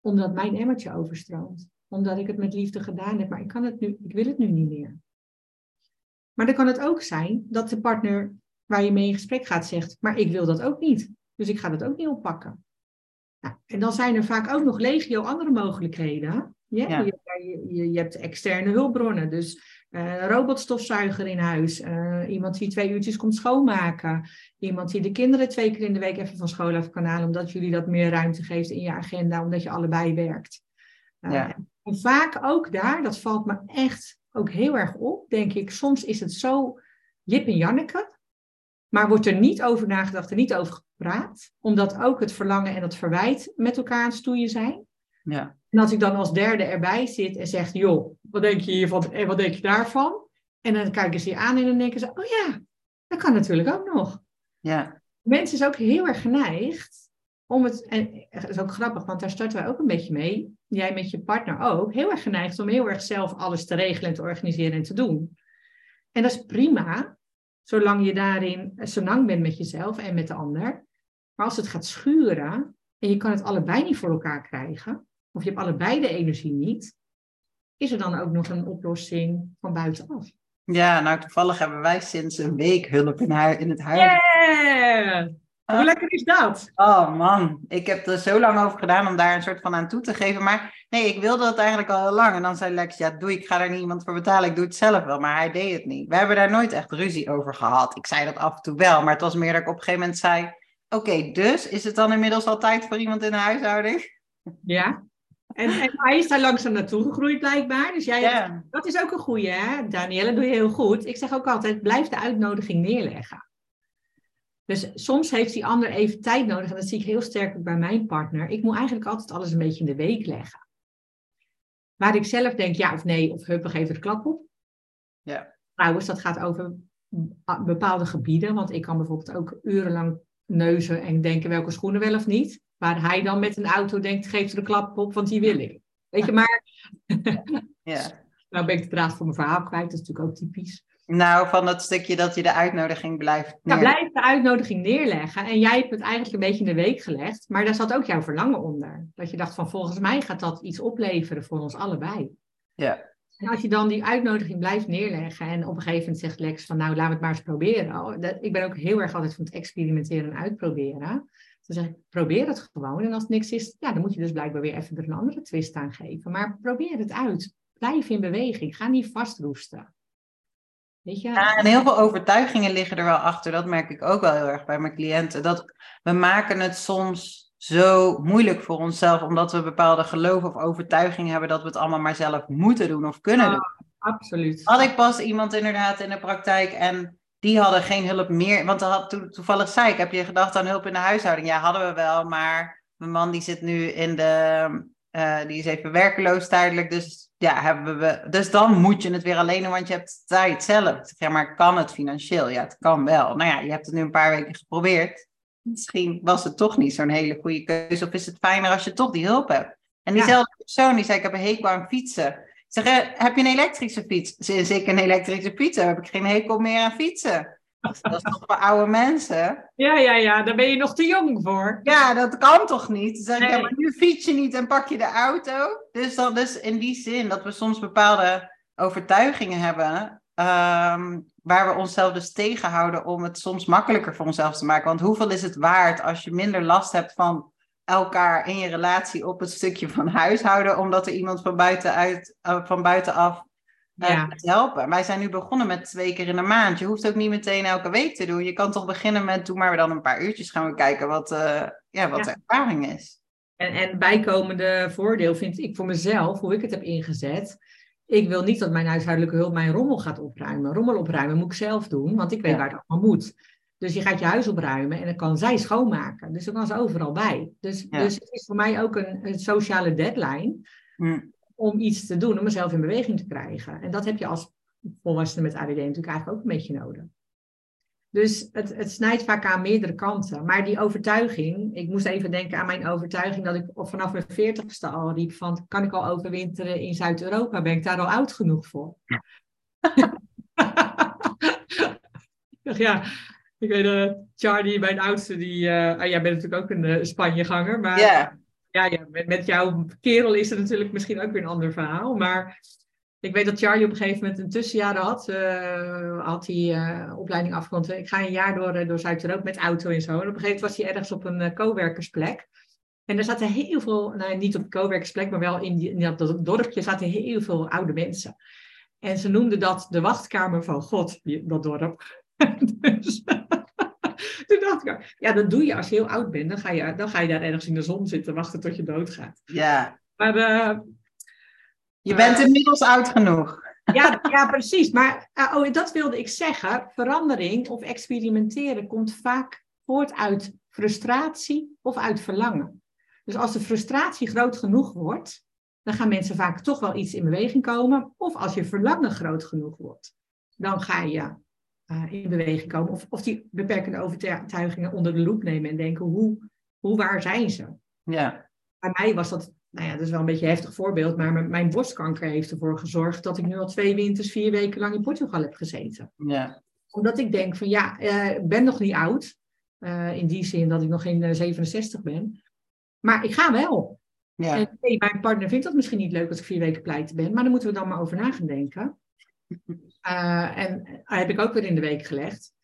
Omdat mijn emmertje overstroomt. Omdat ik het met liefde gedaan heb, maar ik, kan het nu, ik wil het nu niet meer. Maar dan kan het ook zijn dat de partner waar je mee in gesprek gaat zegt, maar ik wil dat ook niet. Dus ik ga dat ook niet oppakken. Nou, en dan zijn er vaak ook nog legio andere mogelijkheden. Ja? ja. Je, je, je, hebt externe hulpbronnen. Dus een robotstofzuiger in huis. Uh, iemand die twee uurtjes komt schoonmaken. Iemand die de kinderen twee keer in de week even van school af kan halen. Omdat jullie dat meer ruimte geeft in je agenda. Omdat je allebei werkt. Ja. En vaak ook daar, dat valt me echt ook heel erg op, denk ik. Soms is het zo Jip en Janneke. Maar wordt er niet over nagedacht en niet over gepraat. Omdat ook het verlangen en het verwijt met elkaar aan het stoeien zijn. Ja. En als ik dan als derde erbij zit en zeg, joh, wat denk je hiervan en wat denk je daarvan? En dan kijken ze je aan en dan denken ze, oh ja, dat kan natuurlijk ook nog. Ja. Mensen is ook heel erg geneigd om het, en dat is ook grappig, want daar starten wij ook een beetje mee, jij met je partner ook, heel erg geneigd om heel erg zelf alles te regelen en te organiseren en te doen. En dat is prima, zolang je daarin zo lang bent met jezelf en met de ander. Maar als het gaat schuren en je kan het allebei niet voor elkaar krijgen, of je hebt allebei de energie niet, is er dan ook nog een oplossing van buitenaf? Ja, nou toevallig hebben wij sinds een week hulp in, in het huis. Yeah! Hoe lekker is dat? Oh man, ik heb er zo lang over gedaan om daar een soort van aan toe te geven. Maar nee, ik wilde dat eigenlijk al heel lang. En dan zei Lex, ja doe, ik ga daar niet iemand voor betalen. Ik doe het zelf wel, maar hij deed het niet. We hebben daar nooit echt ruzie over gehad. Ik zei dat af en toe wel, maar het was meer dat ik op een gegeven moment zei... Oké, dus is het dan inmiddels al tijd voor iemand in de huishouding? Ja. En, en, hij is daar langzaam naartoe gegroeid blijkbaar. Dus jij, dat is ook een goeie, hè? Danielle, doe je heel goed. Ik zeg ook altijd, blijf de uitnodiging neerleggen. Dus soms heeft die ander even tijd nodig. En dat zie ik heel sterk ook bij mijn partner. Ik moet eigenlijk altijd alles een beetje in de week leggen. Waar ik zelf denk ja of nee, of huppig even de klap op. Ja. Trouwens, dat gaat over bepaalde gebieden. Want ik kan bijvoorbeeld ook urenlang neuzen en denken welke schoenen wel of niet. Waar hij dan met een auto denkt, geef er de klap op, want die wil ik. Weet je, maar... ja. nou ben ik de draad voor mijn verhaal kwijt, dat is natuurlijk ook typisch. Nou, van dat stukje dat je de uitnodiging blijft neer... Nou, blijf de uitnodiging neerleggen. En jij hebt het eigenlijk een beetje in de week gelegd. Maar daar zat ook jouw verlangen onder. Dat je dacht van, volgens mij gaat dat iets opleveren voor ons allebei. Ja. En als je dan die uitnodiging blijft neerleggen en op een gegeven moment zegt Lex van nou laten we het maar eens proberen. Oh, ik ben ook heel erg altijd van het experimenteren en uitproberen. Dan zeg ik, probeer het gewoon. En als het niks is, ja, dan moet je dus blijkbaar weer even er een andere twist aan geven. Maar probeer het uit. Blijf in beweging. Ga niet vastroesten. Weet je? Ja, en heel veel overtuigingen liggen er wel achter. Dat merk ik ook wel heel erg bij mijn cliënten. Dat we maken het soms zo moeilijk voor onszelf, omdat we bepaalde geloven of overtuigingen hebben dat we het allemaal maar zelf moeten doen of kunnen doen. Absoluut. Had ik pas iemand inderdaad in de praktijk en die hadden geen hulp meer. Want had, to, toevallig zei ik, heb je gedacht aan hulp in de huishouding? Ja, hadden we wel, maar mijn man die zit nu in de, uh, die is even werkeloos tijdelijk, dus ja, hebben we, dus dan moet je het weer alleen doen, want je hebt tijd zelf. Ja, maar kan het financieel? Ja, het kan wel. Nou ja, je hebt het nu een paar weken geprobeerd misschien was het toch niet zo'n hele goede keuze. Of is het fijner als je toch die hulp hebt? En diezelfde ja. persoon die zei, ik heb een hekel aan fietsen. Zeg, heb je een elektrische fiets? Sinds ik een elektrische fiets heb, heb ik geen hekel meer aan fietsen. Dat is toch voor oude mensen? Ja, ja, ja, daar ben je nog te jong voor. Ja, dat kan toch niet? Zeg ja, maar nu fiets je niet en pak je de auto. Dus, dan, dus in die zin dat we soms bepaalde overtuigingen hebben... Um, waar we onszelf dus tegenhouden om het soms makkelijker voor onszelf te maken. Want hoeveel is het waard als je minder last hebt van elkaar in je relatie op het stukje van huishouden, omdat er iemand van, buitenuit, uh, van buitenaf uh, ja. helpen. Wij zijn nu begonnen met twee keer in de maand. Je hoeft ook niet meteen elke week te doen. Je kan toch beginnen met, doe maar we dan een paar uurtjes gaan we kijken wat, uh, ja, wat ja. de ervaring is. En, en bijkomende voordeel vind ik voor mezelf, hoe ik het heb ingezet, ik wil niet dat mijn huishoudelijke hulp mijn rommel gaat opruimen. Rommel opruimen moet ik zelf doen, want ik weet ja. waar het allemaal moet. Dus je gaat je huis opruimen en dan kan zij schoonmaken. Dus dan kan ze overal bij. Dus, dus het is voor mij ook een, een sociale deadline om iets te doen, om mezelf in beweging te krijgen. En dat heb je als volwassene met ADD natuurlijk eigenlijk ook een beetje nodig. Dus het, het snijdt vaak aan meerdere kanten. Maar die overtuiging, ik moest even denken aan mijn overtuiging dat ik vanaf mijn veertigste al riep van, kan ik al overwinteren in Zuid-Europa? Ben ik daar al oud genoeg voor? ja, ik weet, uh, Charlie, mijn oudste, die, uh, jij bent natuurlijk ook een uh, Spanjeganger, maar ja, ja met, met, jouw kerel is het natuurlijk misschien ook weer een ander verhaal. Maar ik weet dat Charlie op een gegeven moment een tussenjaar had. Had hij opleiding afgerond. Ik ga een jaar door, door Zuid-Europa met auto en zo. En op een gegeven moment was hij ergens op een coworkersplek. En er zaten heel veel, nou, niet op de coworkersplek, maar wel in, die, in dat dorpje zaten heel veel oude mensen. En ze noemden dat de wachtkamer van God, dat dorp. dus, toen dacht ik, ja, dat doe je als je heel oud bent. Dan ga je, dan ga je daar ergens in de zon zitten wachten tot je doodgaat. Ja. Maar je bent inmiddels oud genoeg. Ja, ja precies. Maar uh, oh, dat wilde ik zeggen. Verandering of experimenteren komt vaak voort uit frustratie of uit verlangen. Dus als de frustratie groot genoeg wordt, dan gaan mensen vaak toch wel iets in beweging komen. Of als je verlangen groot genoeg wordt, dan ga je uh, in beweging komen. Of, of die beperkende overtuigingen onder de loep nemen en denken, hoe, hoe waar zijn ze? Ja. Bij mij was dat nou ja, dat is wel een beetje een heftig voorbeeld, maar mijn borstkanker heeft ervoor gezorgd dat ik nu al twee winters vier weken lang in Portugal heb gezeten. Ja. Omdat ik denk van ja, eh, ik ben nog niet oud, uh, in die zin dat ik nog geen 67 ben, maar ik ga wel. Ja. En hey, mijn partner vindt dat misschien niet leuk als ik vier weken pleiten ben, maar daar moeten we dan maar over na gaan denken. Uh, en heb ik ook weer in de week gelegd.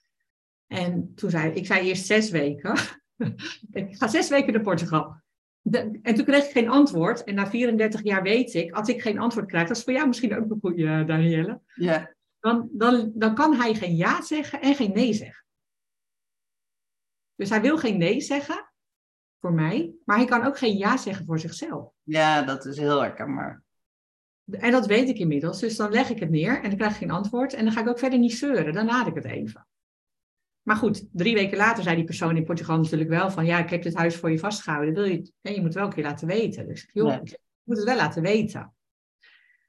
En toen zei ik, zei eerst zes weken. ik ga zes weken naar Portugal en toen kreeg ik geen antwoord. En na 34 jaar weet ik, als ik geen antwoord krijg, dat is voor jou misschien ook een goede, uh, Danielle. Ja. Dan, dan, dan kan hij geen ja zeggen en geen nee zeggen. Dus hij wil geen nee zeggen voor mij, maar hij kan ook geen ja zeggen voor zichzelf. Ja, dat is heel herkenbaar. En dat weet ik inmiddels. Dus dan leg ik het neer en dan krijg ik geen antwoord. En dan ga ik ook verder niet zeuren. Dan laat ik het even. Maar goed, drie weken later zei die persoon in Portugal natuurlijk wel van ja, ik heb dit huis voor je vastgehouden. Wil je, en je moet wel een keer laten weten. Dus joh, ik moet het wel laten weten.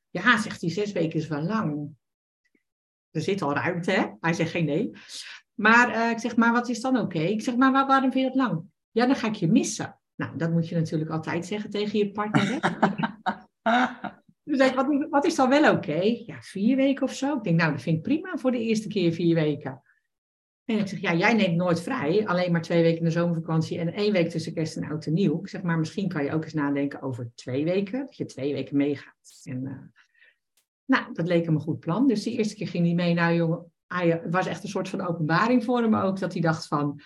Ja, zegt hij, zes weken is wel lang. Er zit al ruimte, hè? Hij zegt geen nee. Maar uh, ik zeg, maar wat is dan oké? Ik zeg, maar waarom vind je het lang? Ja, dan ga ik je missen. Nou, dat moet je natuurlijk altijd zeggen tegen je partner. Hè? dus wat, wat is dan wel oké? Ja, vier weken of zo. Ik denk, nou, dat vind ik prima voor de eerste keer vier weken. En ik zeg, ja, jij neemt nooit vrij, alleen maar twee weken in de zomervakantie en één week tussen kerst en oud en nieuw. Ik zeg, maar misschien kan je ook eens nadenken over twee weken, dat je twee weken meegaat. En, uh, nou, dat leek hem een goed plan. Dus de eerste keer ging hij mee. Nou, jongen, hij, het was echt een soort van openbaring voor hem ook, dat hij dacht van,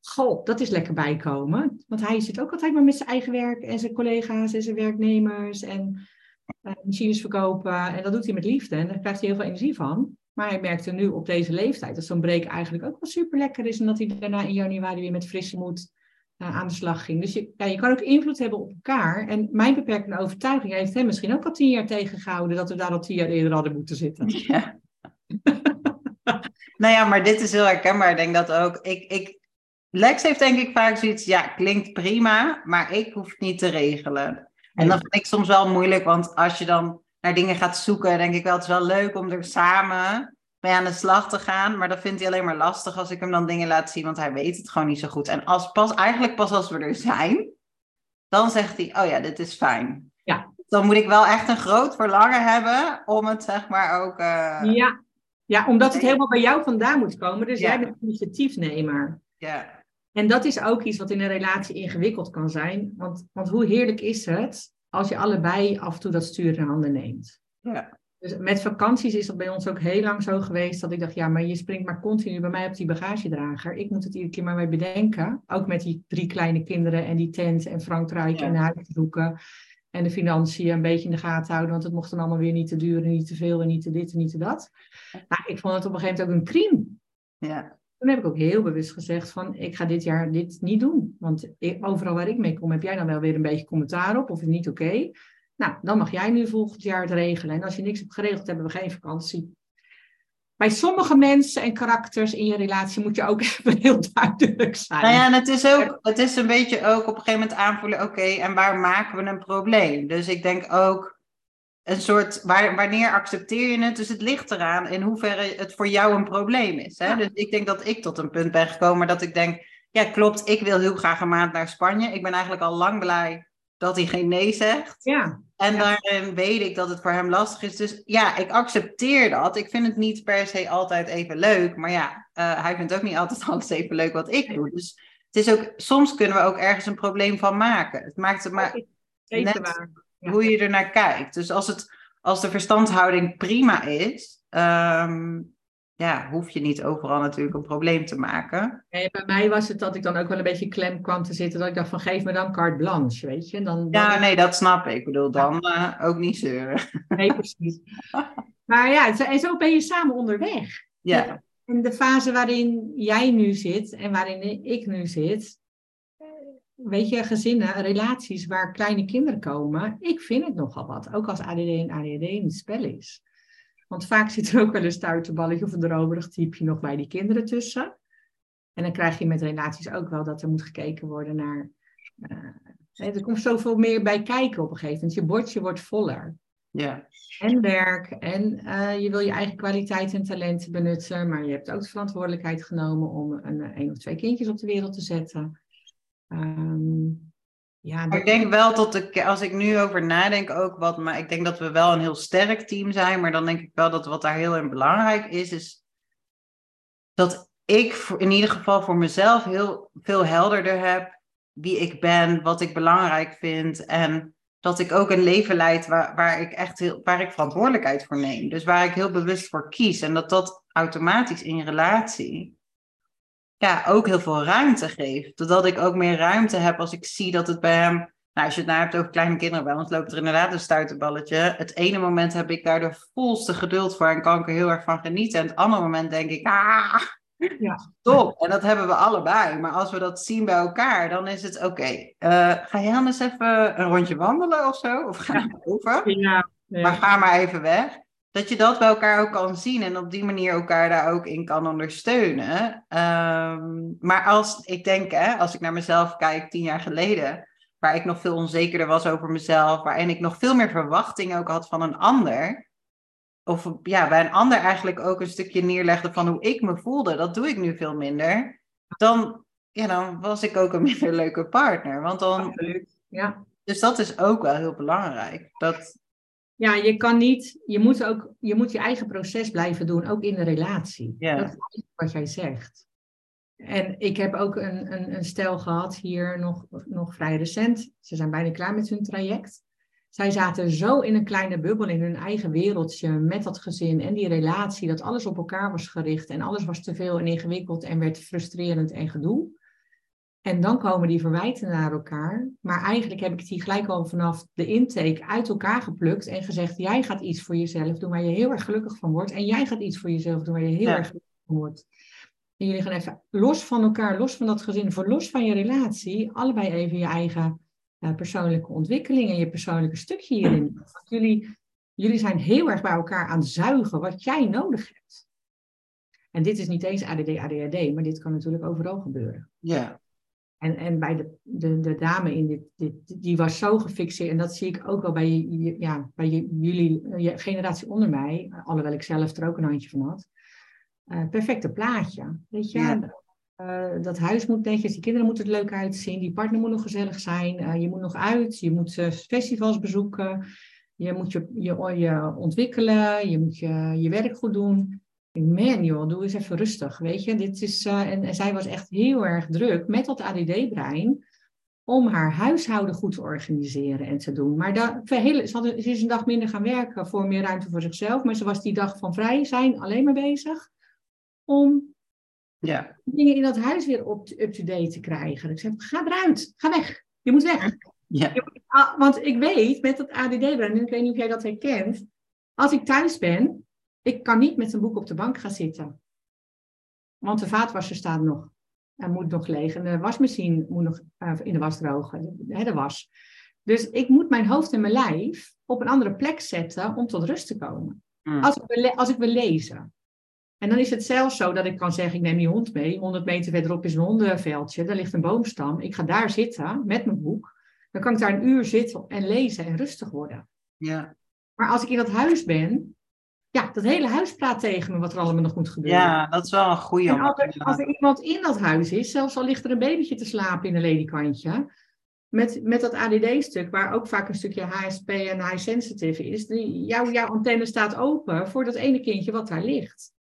goh, dat is lekker bijkomen. Want hij zit ook altijd maar met zijn eigen werk en zijn collega's en zijn werknemers en machines verkopen. En dat doet hij met liefde en daar krijgt hij heel veel energie van. Maar hij merkte nu op deze leeftijd dat zo'n break eigenlijk ook wel super lekker is. En dat hij daarna in januari weer met frisse moed uh, aan de slag ging. Dus je, ja, je kan ook invloed hebben op elkaar. En mijn beperkende overtuiging heeft hem misschien ook al tien jaar tegengehouden dat we daar al tien jaar eerder hadden moeten zitten. Ja. nou ja, maar dit is heel herkenbaar. Ik denk dat ook. Ik, ik, Lex heeft denk ik vaak zoiets, ja, klinkt prima, maar ik hoef het niet te regelen. En dat vind ik soms wel moeilijk, want als je dan naar dingen gaat zoeken, denk ik wel, het is wel leuk om er samen mee aan de slag te gaan. Maar dat vindt hij alleen maar lastig als ik hem dan dingen laat zien, want hij weet het gewoon niet zo goed. En als pas, eigenlijk pas als we er zijn, dan zegt hij, oh ja, dit is fijn. Ja. Dan moet ik wel echt een groot verlangen hebben om het zeg maar ook... Uh... Ja. ja, omdat het helemaal bij jou vandaan moet komen. Dus jij bent initiatiefnemer. Ja. En dat is ook iets wat in een relatie ingewikkeld kan zijn. Want, want hoe heerlijk is het als je allebei af en toe dat stuur in handen neemt. Ja. Dus met vakanties is dat bij ons ook heel lang zo geweest dat ik dacht, ja, maar je springt maar continu bij mij op die bagagedrager. Ik moet het iedere keer maar mee bedenken. Ook met die drie kleine kinderen en die tent en Frankrijk en huis zoeken. En de financiën een beetje in de gaten houden, want het mocht dan allemaal weer niet te duur en niet te veel en niet te dit en niet te dat. Nou, ik vond het op een gegeven moment ook een crime. Ja. Toen heb ik ook heel bewust gezegd van, ik ga dit jaar dit niet doen. Want overal waar ik mee kom, heb jij dan wel weer een beetje commentaar op of is het niet oké. Nou, dan mag jij nu volgend jaar het regelen. En als je niks hebt geregeld, hebben we geen vakantie. bij sommige mensen en karakters in je relatie moet je ook even heel duidelijk zijn. Nou ja, en het is ook, het is een beetje ook op een gegeven moment aanvoelen, oké, en waar maken we een probleem? Dus ik denk ook een soort, waar, wanneer accepteer je het? Dus het ligt eraan in hoeverre het voor jou een probleem is. Hè? Dus ik denk dat ik tot een punt ben gekomen dat ik denk, ja klopt, ik wil heel graag een maand naar Spanje. Ik ben eigenlijk al lang blij dat hij geen nee zegt. Ja. En daarin weet ik dat het voor hem lastig is. Dus ja, ik accepteer dat. Ik vind het niet per se altijd even leuk. Maar ja, uh, hij vindt ook niet altijd alles even leuk wat ik doe. Dus het is ook, soms kunnen we ook ergens een probleem van maken. Het maakt het maar net waar. Hoe je er naar kijkt. Dus als, het, als de verstandhouding prima is, um, ja, hoef je niet overal natuurlijk een probleem te maken. bij mij was het dat ik dan ook wel een beetje klem kwam te zitten. Dat ik dacht van geef me dan carte blanche, weet je. Dan, Ja, nee, dat snap ik. Ik bedoel, dan uh, ook niet zeuren. Nee, precies. maar ja, en zo ben je samen onderweg. Ja. In de fase waarin jij nu zit en waarin ik nu zit. Weet je, gezinnen, relaties waar kleine kinderen komen. Ik vind het nogal wat. Ook als ADD en ADD het spel is. Want vaak zit er ook wel een stuiterballetje of een dromerig typeje nog bij die kinderen tussen. En dan krijg je met relaties ook wel dat er moet gekeken worden naar. Uh, er komt zoveel meer bij kijken op een gegeven moment. Je bordje wordt voller. Ja. En werk. En uh, je wil je eigen kwaliteit en talenten benutten. Maar je hebt ook de verantwoordelijkheid genomen om een, een of twee kindjes op de wereld te zetten. Um, ja, Ik denk wel dat ik, als ik nu over nadenk ook wat, maar ik denk dat we wel een heel sterk team zijn, maar dan denk ik wel dat wat daar heel erg belangrijk is, is dat ik in ieder geval voor mezelf heel veel helderder heb wie ik ben, wat ik belangrijk vind en dat ik ook een leven leid waar, waar ik echt heel, waar ik verantwoordelijkheid voor neem. Dus waar ik heel bewust voor kies en dat dat automatisch in relatie ja, ook heel veel ruimte geeft. Doordat ik ook meer ruimte heb als ik zie dat het bij hem. Nou, als je het nou hebt over kleine kinderen, bij ons loopt er inderdaad een stuiterballetje. Het ene moment heb ik daar de volste geduld voor en kan ik er heel erg van genieten. En het andere moment denk ik, ah, ja. top. En dat hebben we allebei. Maar als we dat zien bij elkaar, dan is het oké. Okay, uh, eh, ga jij anders even een rondje wandelen of zo? Of ga je over? Ja, ja. Maar ga maar even weg dat je dat bij elkaar ook kan zien en op die manier elkaar daar ook in kan ondersteunen. Ehm, maar als ik denk, hè, als ik naar mezelf kijk tien jaar geleden, waar ik nog veel onzekerder was over mezelf, waarin ik nog veel meer verwachting ook had van een ander. Of ja, bij een ander eigenlijk ook een stukje neerlegde van hoe ik me voelde. Dat doe ik nu veel minder. Dan, ja, dan was ik ook een minder leuke partner. Want dan. Ja. Dus dat is ook wel heel belangrijk. Dat, ja, je kan niet, je moet ook, je moet je eigen proces blijven doen, ook in de relatie. Ja. Dat is wat jij zegt. En ik heb ook een, een, een stel gehad hier nog, nog vrij recent. Ze zijn bijna klaar met hun traject. Zij zaten zo in een kleine bubbel in hun eigen wereldje met dat gezin en die relatie, dat alles op elkaar was gericht en alles was te veel en ingewikkeld en werd frustrerend en gedoe. En dan komen die verwijten naar elkaar. Maar eigenlijk heb ik die gelijk al vanaf de intake uit elkaar geplukt en gezegd: jij gaat iets voor jezelf doen waar je heel erg gelukkig van wordt. En jij gaat iets voor jezelf doen waar je heel erg gelukkig van wordt. En jullie gaan even los van elkaar, los van dat gezin, voor los van je relatie, allebei even je eigen uh, persoonlijke ontwikkeling en je persoonlijke stukje hierin. Want jullie, jullie zijn heel erg bij elkaar aan het zuigen wat jij nodig hebt. En dit is niet eens ADD, ADHD, maar dit kan natuurlijk overal gebeuren. Ja. En, en bij de, de, de dame in dit, dit, die was zo gefixeerd. En dat zie ik ook wel bij, ja, bij jullie je generatie onder mij. Alhoewel ik zelf er ook een handje van had. Uh, perfecte plaatje. Weet je, ja. uh, dat huis moet netjes, die kinderen moeten er leuk uitzien, die partner moet nog gezellig zijn, uh, je moet nog uit, je moet festivals bezoeken, je moet je, je, je ontwikkelen, je moet je, je werk goed doen man joh, doe eens even rustig, weet je. Dit is, uh, en, en, zij was echt heel erg druk met dat ADD-brein om haar huishouden goed te organiseren en te doen. Maar dat, hele, ze, is een dag minder gaan werken voor meer ruimte voor zichzelf, maar ze was die dag van vrij zijn alleen maar bezig om ja. dingen in dat huis weer up-to-date te krijgen. Ik zei, ga eruit, ga weg, je moet weg. Ja. Ah, want ik weet met dat ADD-brein, ik weet niet of jij dat herkent, als ik thuis ben, ik kan niet met een boek op de bank gaan zitten. Want de vaatwasser staat nog. En moet nog leeg. En de wasmachine moet nog uh, in de was drogen. Hè, de was. Dus ik moet mijn hoofd en mijn lijf op een andere plek zetten om tot rust te komen. Mm. Als, ik wil, als ik wil lezen. En dan is het zelfs zo dat ik kan zeggen, ik neem die hond mee. 100 meter verderop is een hondenveldje, daar ligt een boomstam. Ik ga daar zitten met mijn boek. Dan kan ik daar een uur zitten en lezen en rustig worden. Ja. Maar als ik in dat huis ben, ja, dat hele huis praat tegen me wat er allemaal nog moet gebeuren. ja, dat is wel een goede. En als er, als er iemand in dat huis is, zelfs al ligt er een babytje te slapen in een ledikantje, met, met dat ADD-stuk, waar ook vaak een stukje HSP en high sensitive is, die, jouw, jouw antenne staat open voor dat ene kindje wat daar ligt.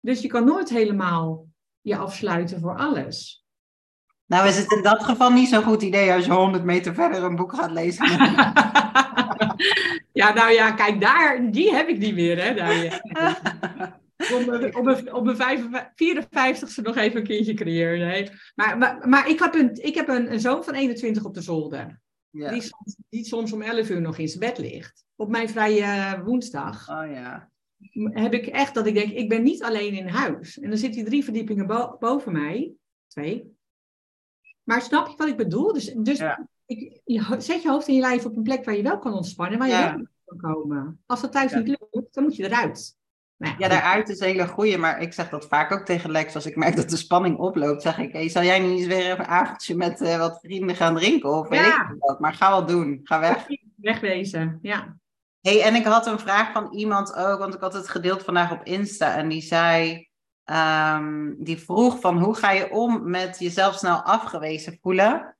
Dus je kan nooit helemaal je afsluiten voor alles. Nou is het in dat geval niet zo'n goed idee als je 100 meter verder een boek gaat lezen. ja, nou ja, kijk, daar, die heb ik niet meer, hè. Daar, op mijn, mijn 54ste nog even een kindje creëren. Nee. Maar, maar, maar ik heb, een, ik heb een, een zoon van 21 op de zolder. Ja. Die, soms, die soms om 11 uur nog in zijn bed ligt. Op mijn vrije woensdag Oh ja. heb ik echt dat ik denk, ik ben niet alleen in huis. En dan zit hij drie verdiepingen bo- boven mij. Twee. Maar snap je wat ik bedoel? Dus, dus Ja. Ik, je, zet je hoofd in je lijf op een plek waar je wel kan ontspannen. Waar je Ja. wel kan komen. Als dat thuis Ja. niet lukt, dan moet je eruit. Nou Ja, daaruit is een hele goeie, maar ik zeg dat vaak ook tegen Lex. Als ik merk dat de spanning oploopt, zeg ik, hey, zal jij niet eens weer een avondje met eh, wat vrienden gaan drinken? Of weet ik wat, maar ga wel doen, ga weg. Wegwezen, ja. hey, en ik had een vraag van iemand ook, want ik had het gedeeld vandaag op Insta en die zei, ehm, die vroeg van hoe ga je om met jezelf snel afgewezen voelen?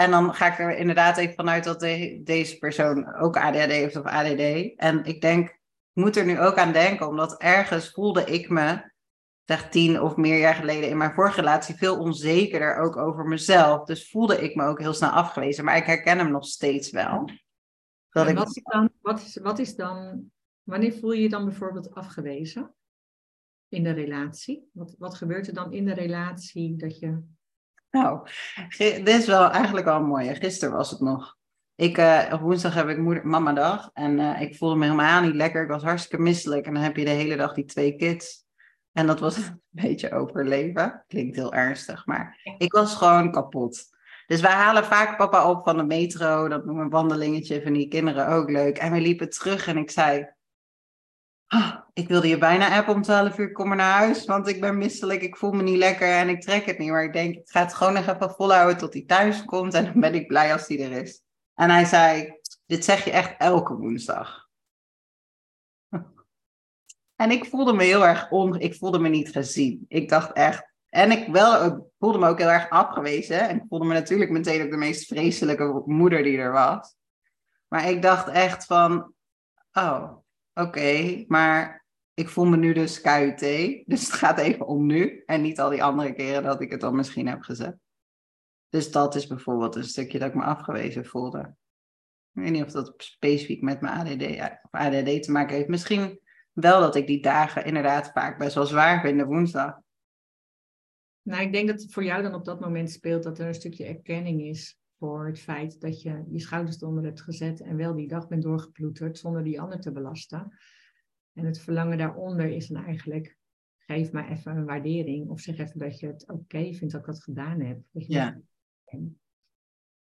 En dan ga ik er inderdaad even vanuit dat de- deze persoon ook ADHD heeft of ADD. En ik denk, ik moet er nu ook aan denken, omdat ergens voelde ik me, zeg tien of meer jaar geleden in mijn vorige relatie, veel onzekerder ook over mezelf. Dus voelde ik me ook heel snel afgewezen, maar ik herken hem nog steeds wel. Dat En ik, wat, is dan, wat, is, wat is dan, wanneer voel je je dan bijvoorbeeld afgewezen in de relatie? Wat, wat gebeurt er dan in de relatie dat je... Nou, dit is wel eigenlijk wel mooi. Gisteren was het nog. Ik, eh, op woensdag heb ik moeder, mama dag en eh, ik voelde me helemaal niet lekker. Ik was hartstikke misselijk en dan heb je de hele dag die twee kids. En dat was een beetje overleven. Klinkt heel ernstig, maar ik was gewoon kapot. Dus wij halen vaak papa op van de metro. Dat noemen we een wandelingetje, van die kinderen ook leuk. En we liepen terug en ik zei... "Ah, ik wilde je bijna appen om 12 uur, kom maar naar huis. Want ik ben misselijk, ik voel me niet lekker en ik trek het niet. Maar ik denk, ik ga het gewoon nog even volhouden tot hij thuis komt. En dan ben ik blij als hij er is. En hij zei, dit zeg je echt elke woensdag. En ik voelde me heel erg on... Ik voelde me niet gezien. Ik dacht echt... En ik wel, ik voelde me ook heel erg afgewezen. En ik voelde me natuurlijk meteen ook de meest vreselijke moeder die er was. Maar ik dacht echt van... Oh, oké. maar ik voel me nu dus KUT. Dus het gaat even om nu. En niet al die andere keren dat ik het dan misschien heb gezet. Dus dat is bijvoorbeeld een stukje dat ik me afgewezen voelde. Ik weet niet of dat specifiek met mijn ADD, of ADD te maken heeft. Misschien wel dat ik die dagen inderdaad vaak best wel zwaar vind, de woensdag. Nou, ik denk dat het voor jou dan op dat moment speelt dat er een stukje erkenning is voor het feit dat je je schouders eronder hebt gezet en wel die dag bent doorgeploeterd zonder die ander te belasten. En het verlangen daaronder is dan eigenlijk, geef mij even een waardering of zeg even dat je het oké vindt dat ik dat gedaan heb. Dat je Ja.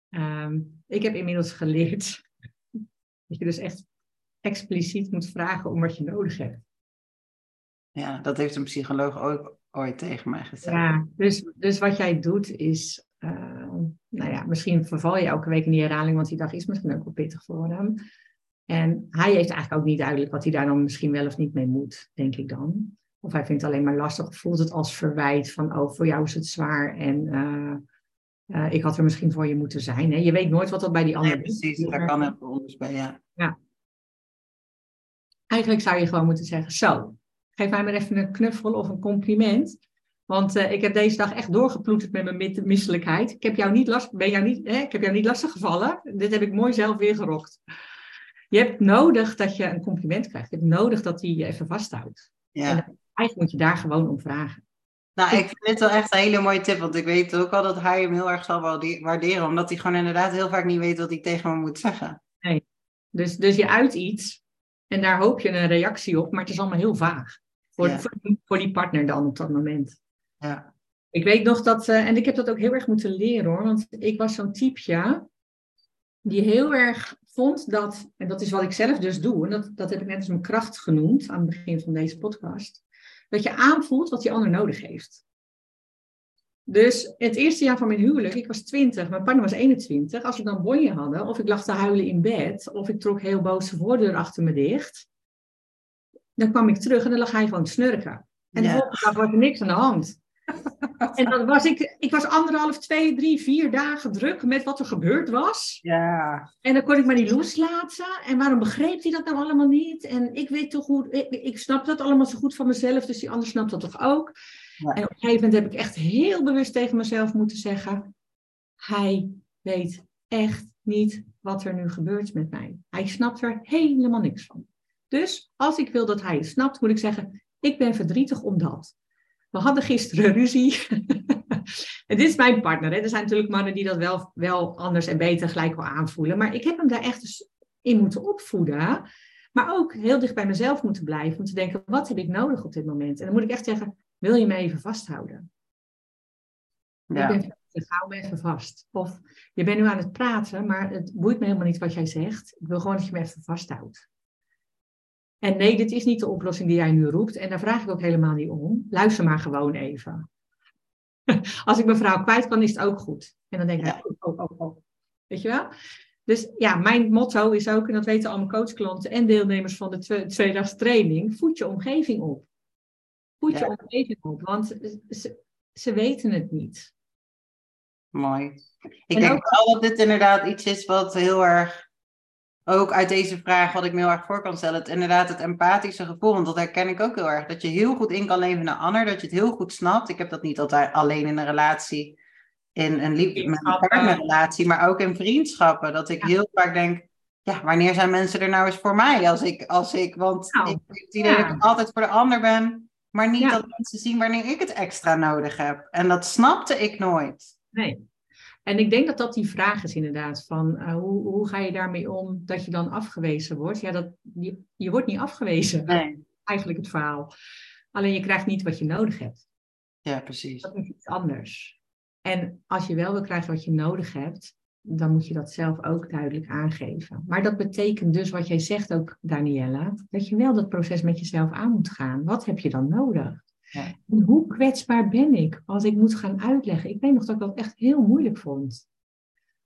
Ehm, ik heb inmiddels geleerd dat je dus echt expliciet moet vragen om wat je nodig hebt. Ja, dat heeft een psycholoog ook ooit tegen mij gezegd. Ja, dus, dus wat jij doet is, nou ja, misschien verval je elke week in die herhaling, want die dag is misschien ook wel pittig voor hem. En hij heeft eigenlijk ook niet duidelijk wat hij daar dan misschien wel of niet mee moet, denk ik dan. Of hij vindt het alleen maar lastig, voelt het als verwijt van, oh, voor jou is het zwaar en eh, eh, ik had er misschien voor je moeten zijn. Hè? Je weet nooit wat dat bij die ander Nee, precies, daar kan het ons bij, ja. Eigenlijk zou je gewoon moeten zeggen, zo, geef mij maar even een knuffel of een compliment. Want eh, ik heb deze dag echt doorgeploeterd met mijn misselijkheid. Ik heb jou niet last, ben jou niet, hè, ik heb jou niet lastig gevallen. Dit heb ik mooi zelf weer gerokt. Je hebt nodig dat je een compliment krijgt. Je hebt nodig dat die je even vasthoudt. ja. En eigenlijk moet je daar gewoon om vragen. Nou, ik vind dit wel echt een hele mooie tip, want ik weet ook al dat hij hem heel erg zal waarde- waarderen, omdat hij gewoon inderdaad heel vaak niet weet wat hij tegen me moet zeggen. Dus, dus je uit iets en daar hoop je een reactie op, maar het is allemaal heel vaag. Voor, Ja. voor, die- voor die partner dan op dat moment. Ja. Ik weet nog dat, eh, en ik heb dat ook heel erg moeten leren hoor, want ik was zo'n typeje die heel erg vond dat, en dat is wat ik zelf dus doe, en dat, dat heb ik net als mijn kracht genoemd aan het begin van deze podcast, dat je aanvoelt wat die ander nodig heeft. Dus het eerste jaar van mijn huwelijk, ik was 20, mijn partner was 21. Als we dan bonje hadden, of ik lag te huilen in bed, of ik trok heel boos de voordeur achter me dicht, dan kwam ik terug en dan lag hij gewoon snurken. En de volgende dag was er niks aan de hand. En dan was ik, ik was anderhalf, twee, drie, vier dagen druk met wat er gebeurd was. Ja. En dan kon ik maar niet loslaten. En waarom begreep hij dat nou allemaal niet? En ik weet toch hoe, ik, ik snap dat allemaal zo goed van mezelf, dus die ander snapt dat toch ook? Ja. En op een gegeven moment heb ik echt heel bewust tegen mezelf moeten zeggen: Hij weet echt niet wat er nu gebeurt met mij. Hij snapt er helemaal niks van. Dus als ik wil dat hij het snapt, moet ik zeggen: Ik ben verdrietig omdat. We hadden gisteren ruzie. en dit is mijn partner. Hè. Er zijn natuurlijk mannen die dat wel, wel anders en beter gelijk wel aanvoelen. Maar ik heb hem daar echt dus in moeten opvoeden. Maar ook heel dicht bij mezelf moeten blijven. Om te denken, wat heb ik nodig op dit moment? En dan moet ik echt zeggen, wil je me even vasthouden? Ja. Ik ben, hou me even vast. Of je bent nu aan het praten, maar het boeit me helemaal niet wat jij zegt. Ik wil gewoon dat je me even vasthoudt. En nee, dit is niet de oplossing die jij nu roept. En daar vraag ik ook helemaal niet om. Luister maar gewoon even. Als ik mijn vrouw kwijt kan, is het ook goed. En dan denk ik, ja. oh, oh, oh. Weet je wel? Dus ja, mijn motto is ook, en dat weten al mijn coachklanten en deelnemers van de tweedags training, voed je omgeving op. Voed je omgeving op, want ze, ze weten het niet. Mooi. Ik denk ook, wel dat dit inderdaad iets is wat heel erg ook uit deze vraag wat ik me heel erg voor kan stellen, het, inderdaad het empathische gevoel, want dat herken ik ook heel erg. Dat je heel goed in kan leven naar ander, dat je het heel goed snapt. Ik heb dat niet altijd alleen in een relatie, in een liefde met een partnerrelatie, maar ook in vriendschappen. Dat ik heel vaak denk, ja, wanneer zijn mensen er nou eens voor mij als ik, als ik want nou, ik idee dat ik altijd voor de ander ben, maar niet dat mensen zien wanneer ik het extra nodig heb. En dat snapte ik nooit. Nee. En ik denk dat dat die vraag is inderdaad, van uh, hoe, hoe ga je daarmee om dat je dan afgewezen wordt? Ja, dat, je, je wordt niet afgewezen, nee. eigenlijk het verhaal. Alleen je krijgt niet wat je nodig hebt. Ja, precies. Dat is iets anders. En als je wel wil krijgen wat je nodig hebt, dan moet je dat zelf ook duidelijk aangeven. Maar dat betekent dus wat jij zegt ook, Daniella, dat je wel dat proces met jezelf aan moet gaan. Wat heb je dan nodig? Ja. hoe kwetsbaar ben ik als ik moet gaan uitleggen? Ik weet nog dat ik dat echt heel moeilijk vond.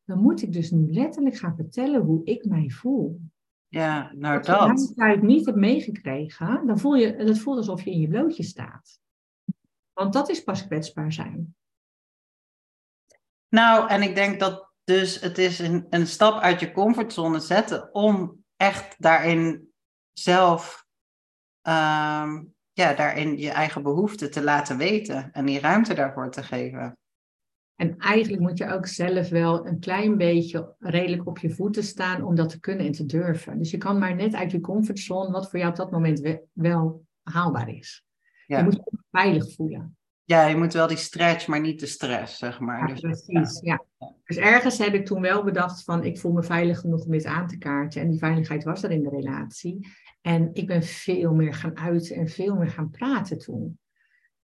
Dan moet ik dus nu letterlijk gaan vertellen hoe ik mij voel. Ja, nou dat. Als je het niet hebt meegekregen, dan voel je, het voelt alsof je in je blootje staat. Want dat is pas kwetsbaar zijn. Nou, en ik denk dat dus het is een, een stap uit je comfortzone zetten om echt daarin zelf ehm, ja, daarin je eigen behoeften te laten weten en die ruimte daarvoor te geven. En eigenlijk moet je ook zelf wel een klein beetje redelijk op je voeten staan om dat te kunnen en te durven. Dus je kan maar net uit je comfortzone, wat voor jou op dat moment wel haalbaar is. Je moet je veilig voelen. Ja, je moet wel die stretch, maar niet de stress, zeg maar. Ja, dus, precies, ja. Dus ergens heb ik toen wel bedacht van, ik voel me veilig genoeg om dit aan te kaarten. En die veiligheid was er in de relatie. En ik ben veel meer gaan uiten en veel meer gaan praten toen.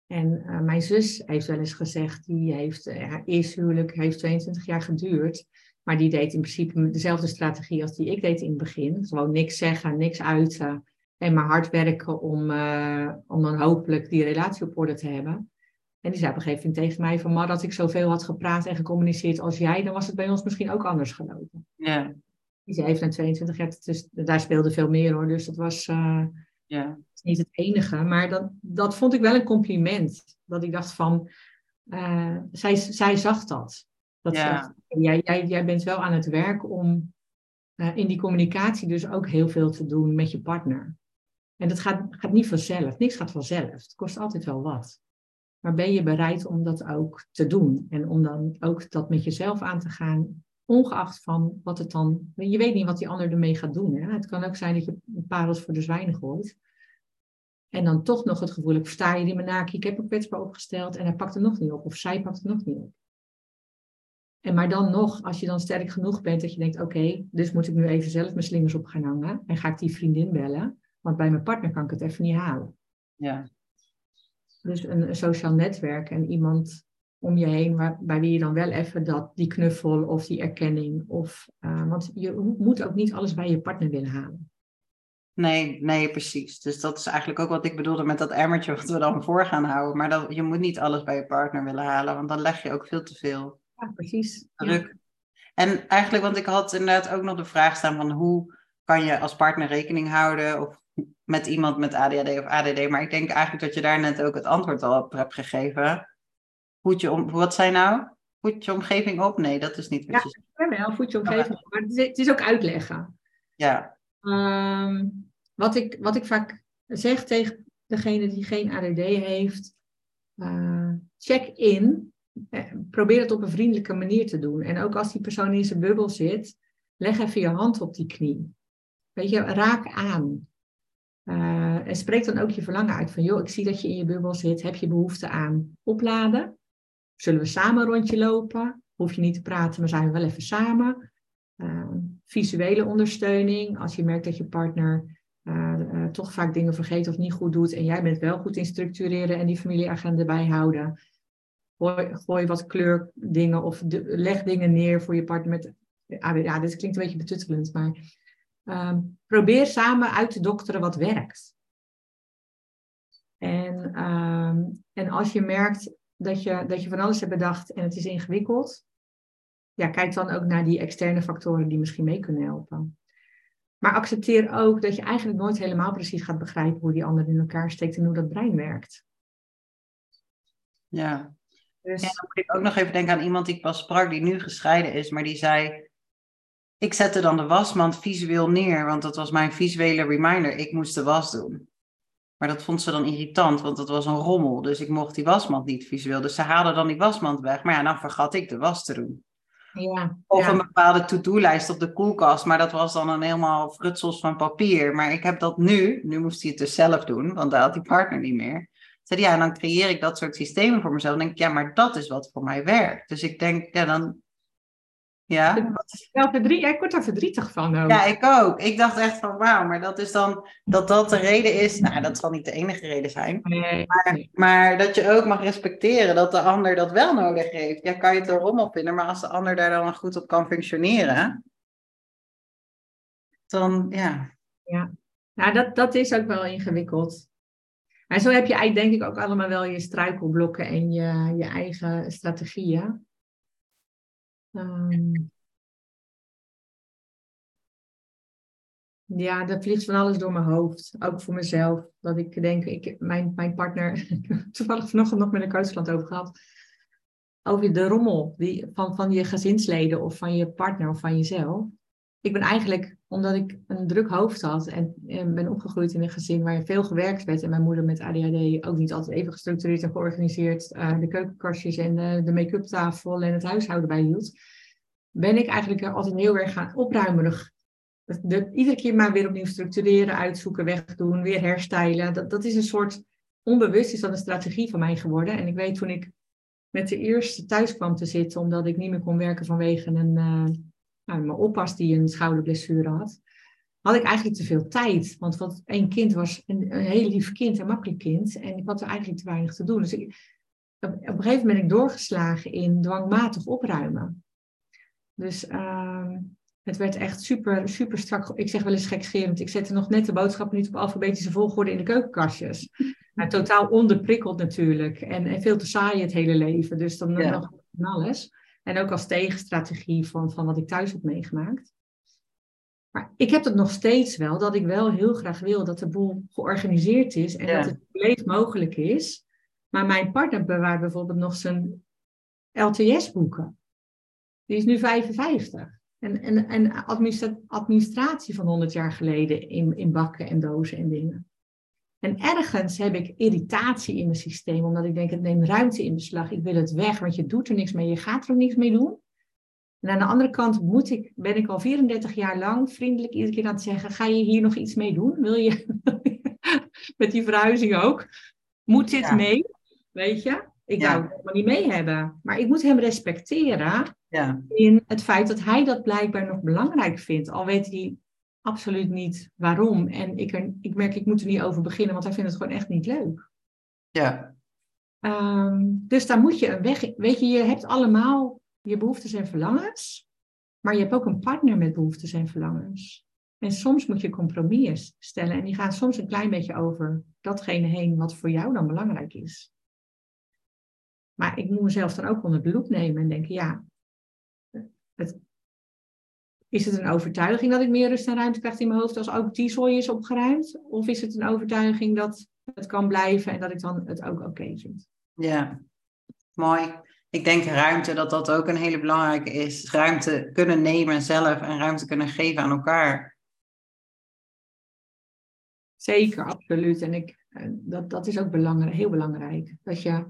En uh, mijn zus heeft wel eens gezegd, die heeft, uh, haar eerste huwelijk heeft 22 jaar geduurd. Maar die deed in principe dezelfde strategie als die ik deed in het begin. Gewoon niks zeggen, niks uiten. En maar hard werken om, uh, om dan hopelijk die relatie op orde te hebben. En die zei op een gegeven moment tegen mij van... maar dat ik zoveel had gepraat en gecommuniceerd als jij... dan was het bij ons misschien ook anders gelopen. Ja. Die heeft na 22 jaar, dus daar speelde veel meer hoor. Dus dat was uh, ja. niet het enige. Maar dat, dat vond ik wel een compliment. Dat ik dacht van, uh, zij, zij zag dat. dat ja. jij, jij, jij bent wel aan het werk om uh, in die communicatie dus ook heel veel te doen met je partner. En dat gaat, gaat niet vanzelf. Niks gaat vanzelf. Het kost altijd wel wat. Maar ben je bereid om dat ook te doen? En om dan ook dat met jezelf aan te gaan Ongeacht van wat het dan. Je weet niet wat die ander ermee gaat doen. Hè? Het kan ook zijn dat je parels voor de zwijnen gooit. En dan toch nog het gevoel, ik versta je die menaki, ik heb een kwetsbaar opgesteld en hij pakt het nog niet op. Of zij pakt het nog niet op. En maar dan nog, als je dan sterk genoeg bent dat je denkt, oké, dus moet ik nu even zelf mijn slingers op gaan hangen. En ga ik die vriendin bellen, want bij mijn partner kan ik het even niet halen. Ja. Dus een, een sociaal netwerk en iemand om je heen, waar, bij wie je dan wel even dat, die knuffel of die erkenning. Of, uh, want je moet ook niet alles bij je partner willen halen. Nee, nee, precies. Dus dat is eigenlijk ook wat ik bedoelde met dat emmertje wat we dan voor gaan houden. Maar dat, je moet niet alles bij je partner willen halen, want dan leg je ook veel te veel Ja, precies. druk. Ja. En eigenlijk, want ik had inderdaad ook nog de vraag staan van hoe kan je als partner rekening houden of met iemand met ADHD of ADD. Maar ik denk eigenlijk dat je daar net ook het antwoord al op hebt gegeven. Voed je om, wat zei nou? Voed je omgeving op? Nee, dat is niet wat Ja. je zegt. Wel, voed je omgeving. Maar het is, het is ook uitleggen. Ja, Ehm, wat, ik, wat ik vaak zeg tegen degene die geen ADD heeft, eh, check in. Eh, probeer het op een vriendelijke manier te doen. En ook als die persoon in zijn bubbel zit, leg even je hand op die knie. Weet je, raak aan. Eh, en spreek dan ook je verlangen uit van, joh, ik zie dat je in je bubbel zit. Heb je behoefte aan opladen? Zullen we samen rondje lopen? Hoef je niet te praten, maar zijn we wel even samen? Eh, visuele ondersteuning. Als je merkt dat je partner eh, eh, toch vaak dingen vergeet of niet goed doet. En jij bent wel goed in structureren en die familieagenda bijhouden. Gooi, gooi wat kleurdingen of leg dingen neer voor je partner met. ah, dit klinkt een beetje betuttelend, maar ehm, probeer samen uit te dokteren wat werkt. En, ehm, en als je merkt dat je, dat je van alles hebt bedacht en het is ingewikkeld, ja, kijk dan ook naar die externe factoren die misschien mee kunnen helpen. Maar accepteer ook dat je eigenlijk nooit helemaal precies gaat begrijpen hoe die ander in elkaar steekt en hoe dat brein werkt. ja. Dus Ja, dan moet ik ook nog even denken aan iemand die ik pas sprak, die nu gescheiden is, maar die zei: Ik zette dan de wasmand visueel neer, want dat was mijn visuele reminder. Ik moest de was doen. Maar dat vond ze dan irritant, want dat was een rommel. Dus ik mocht die wasmand niet visueel. Dus ze haalde dan die wasmand weg. Maar ja, dan vergat ik de was te doen. ja, Of ja. een bepaalde to-do-lijst op de koelkast, maar dat was dan een helemaal frutsels van papier. Maar ik heb dat nu, nu moest hij het dus zelf doen, want daar had die partner niet meer. Zei ja, en dan creëer ik dat soort systemen voor mezelf. Dan denk ik, ja, maar dat is wat voor mij werkt. Dus ik denk, ja, dan. Ja, ja, ik word daar verdrietig van ook. ja, ik ook. Ik dacht echt van, wauw, maar dat is dan, dat dat de reden is. Nou, dat zal niet de enige reden zijn. Nee, nee. Maar dat je ook mag respecteren dat de ander dat wel nodig heeft. Ja, kan je het er rommel vinden, maar als de ander daar dan goed op kan functioneren, dan ja. Nou, dat, dat is ook wel ingewikkeld. En zo heb je eigenlijk denk ik ook allemaal wel je struikelblokken en je, je eigen strategieën. Ehm, ja, er vliegt van alles door mijn hoofd. Ook voor mezelf. Dat ik denk, ik, mijn, mijn partner, toevallig vanochtend nog met een coachklant over gehad. Over de rommel die, van, van je gezinsleden of van je partner of van jezelf. Ik ben eigenlijk, omdat ik een druk hoofd had en, en ben opgegroeid in een gezin waar veel gewerkt werd. En mijn moeder met ADHD ook niet altijd even gestructureerd en georganiseerd. eh, de keukenkastjes en de, de make-up tafel en het huishouden bijhield. Ben ik eigenlijk er altijd heel erg gaan opruimerig. De, iedere keer maar weer opnieuw structureren, uitzoeken, wegdoen, weer herstijlen. Dat, dat is een soort, onbewust is dat een strategie van mij geworden. En ik weet toen ik met de eerste thuis kwam te zitten, omdat ik niet meer kon werken vanwege een, eh, nou, mijn oppas die een schouderblessure had, had ik eigenlijk te veel tijd. Want wat één kind was een, een heel lief kind, een makkelijk kind. En ik had er eigenlijk te weinig te doen. Dus ik, op, op een gegeven moment ben ik doorgeslagen in dwangmatig opruimen. Dus ehm, het werd echt super, super strak. Ik zeg wel eens gekscherend. Ik zette nog net de boodschappen niet op alfabetische volgorde in de keukenkastjes. Nou, totaal onderprikkeld natuurlijk. En, en veel te saai het hele leven. Dus dan Ja. nog van alles. En ook als tegenstrategie van, van wat ik thuis heb meegemaakt. Maar ik heb het nog steeds wel, dat ik wel heel graag wil dat de boel georganiseerd is en Ja. dat het leef mogelijk is. Maar mijn partner bewaart bijvoorbeeld nog zijn LTS-boeken. Die is nu 55. En, en, en administra- administratie van 100 jaar geleden in, in bakken en dozen en dingen. En ergens heb ik irritatie in mijn systeem, omdat ik denk, het neemt ruimte in beslag. Ik wil het weg, want je doet er niks mee, je gaat er ook niks mee doen. En aan de andere kant moet ik, ben ik al 34 jaar lang vriendelijk iedere keer aan het zeggen, ga je hier nog iets mee doen? Wil je met die verhuizing ook? Moet dit Ja. mee? Weet je? Ik Ja. wou het helemaal niet mee hebben. Maar ik moet hem respecteren Ja, in het feit dat hij dat blijkbaar nog belangrijk vindt. Al weet hij absoluut niet waarom. En ik, er, ik merk, ik moet er niet over beginnen, want hij vindt het gewoon echt niet leuk. ja, Ehm, dus daar moet je een weg in. Weet je, je hebt allemaal je behoeftes en verlangens. Maar je hebt ook een partner met behoeftes en verlangens. En soms moet je compromissen stellen en die gaan soms een klein beetje over datgene heen wat voor jou dan belangrijk is. Maar ik moet mezelf dan ook onder de loep nemen en denken, ja, het, is het een overtuiging dat ik meer rust en ruimte krijg in mijn hoofd als ook die zooi is opgeruimd? Of is het een overtuiging dat het kan blijven en dat ik dan het ook oké vind? Ja, mooi. Ik denk ruimte, dat dat ook een hele belangrijke is. Ruimte kunnen nemen zelf en ruimte kunnen geven aan elkaar. Zeker, absoluut. En ik, eh, dat, dat is ook belangrijk, heel belangrijk. Dat je,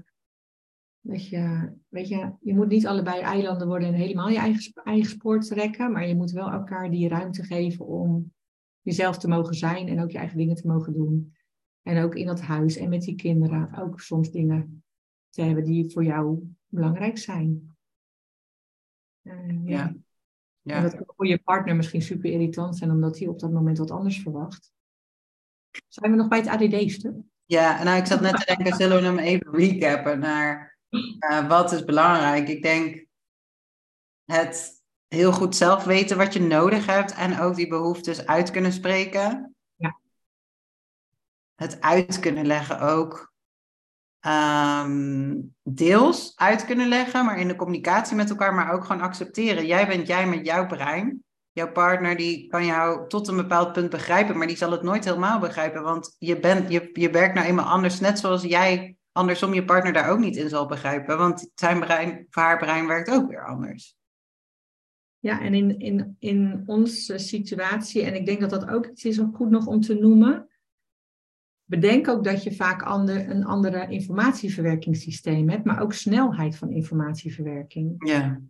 dat je, weet je, je moet niet allebei eilanden worden en helemaal je eigen, eigen spoor trekken. Maar je moet wel elkaar die ruimte geven om jezelf te mogen zijn en ook je eigen dingen te mogen doen. En ook in dat huis en met die kinderen ook soms dingen te hebben die voor jou belangrijk zijn. Uh, ja. ja. En dat kan voor je partner misschien super irritant zijn, omdat hij op dat moment wat anders verwacht. Zijn we nog bij het ADD-stuk? Ja, nou ik zat net te denken, zullen we hem even recappen naar uh, wat is belangrijk? Ik denk het heel goed zelf weten wat je nodig hebt en ook die behoeftes uit kunnen spreken. Ja. Het uit kunnen leggen ook. Um, deels uit kunnen leggen, maar in de communicatie met elkaar, maar ook gewoon accepteren. Jij bent jij met jouw brein. Jouw partner die kan jou tot een bepaald punt begrijpen, maar die zal het nooit helemaal begrijpen, want je, bent, je, je werkt nou eenmaal anders, net zoals jij andersom je partner daar ook niet in zal begrijpen, want zijn brein, haar brein werkt ook weer anders. Ja, en in, in, in onze situatie, en ik denk dat dat ook iets is om goed nog om te noemen, bedenk ook dat je vaak ander, een andere informatieverwerkingssysteem hebt, maar ook snelheid van informatieverwerking. Ja.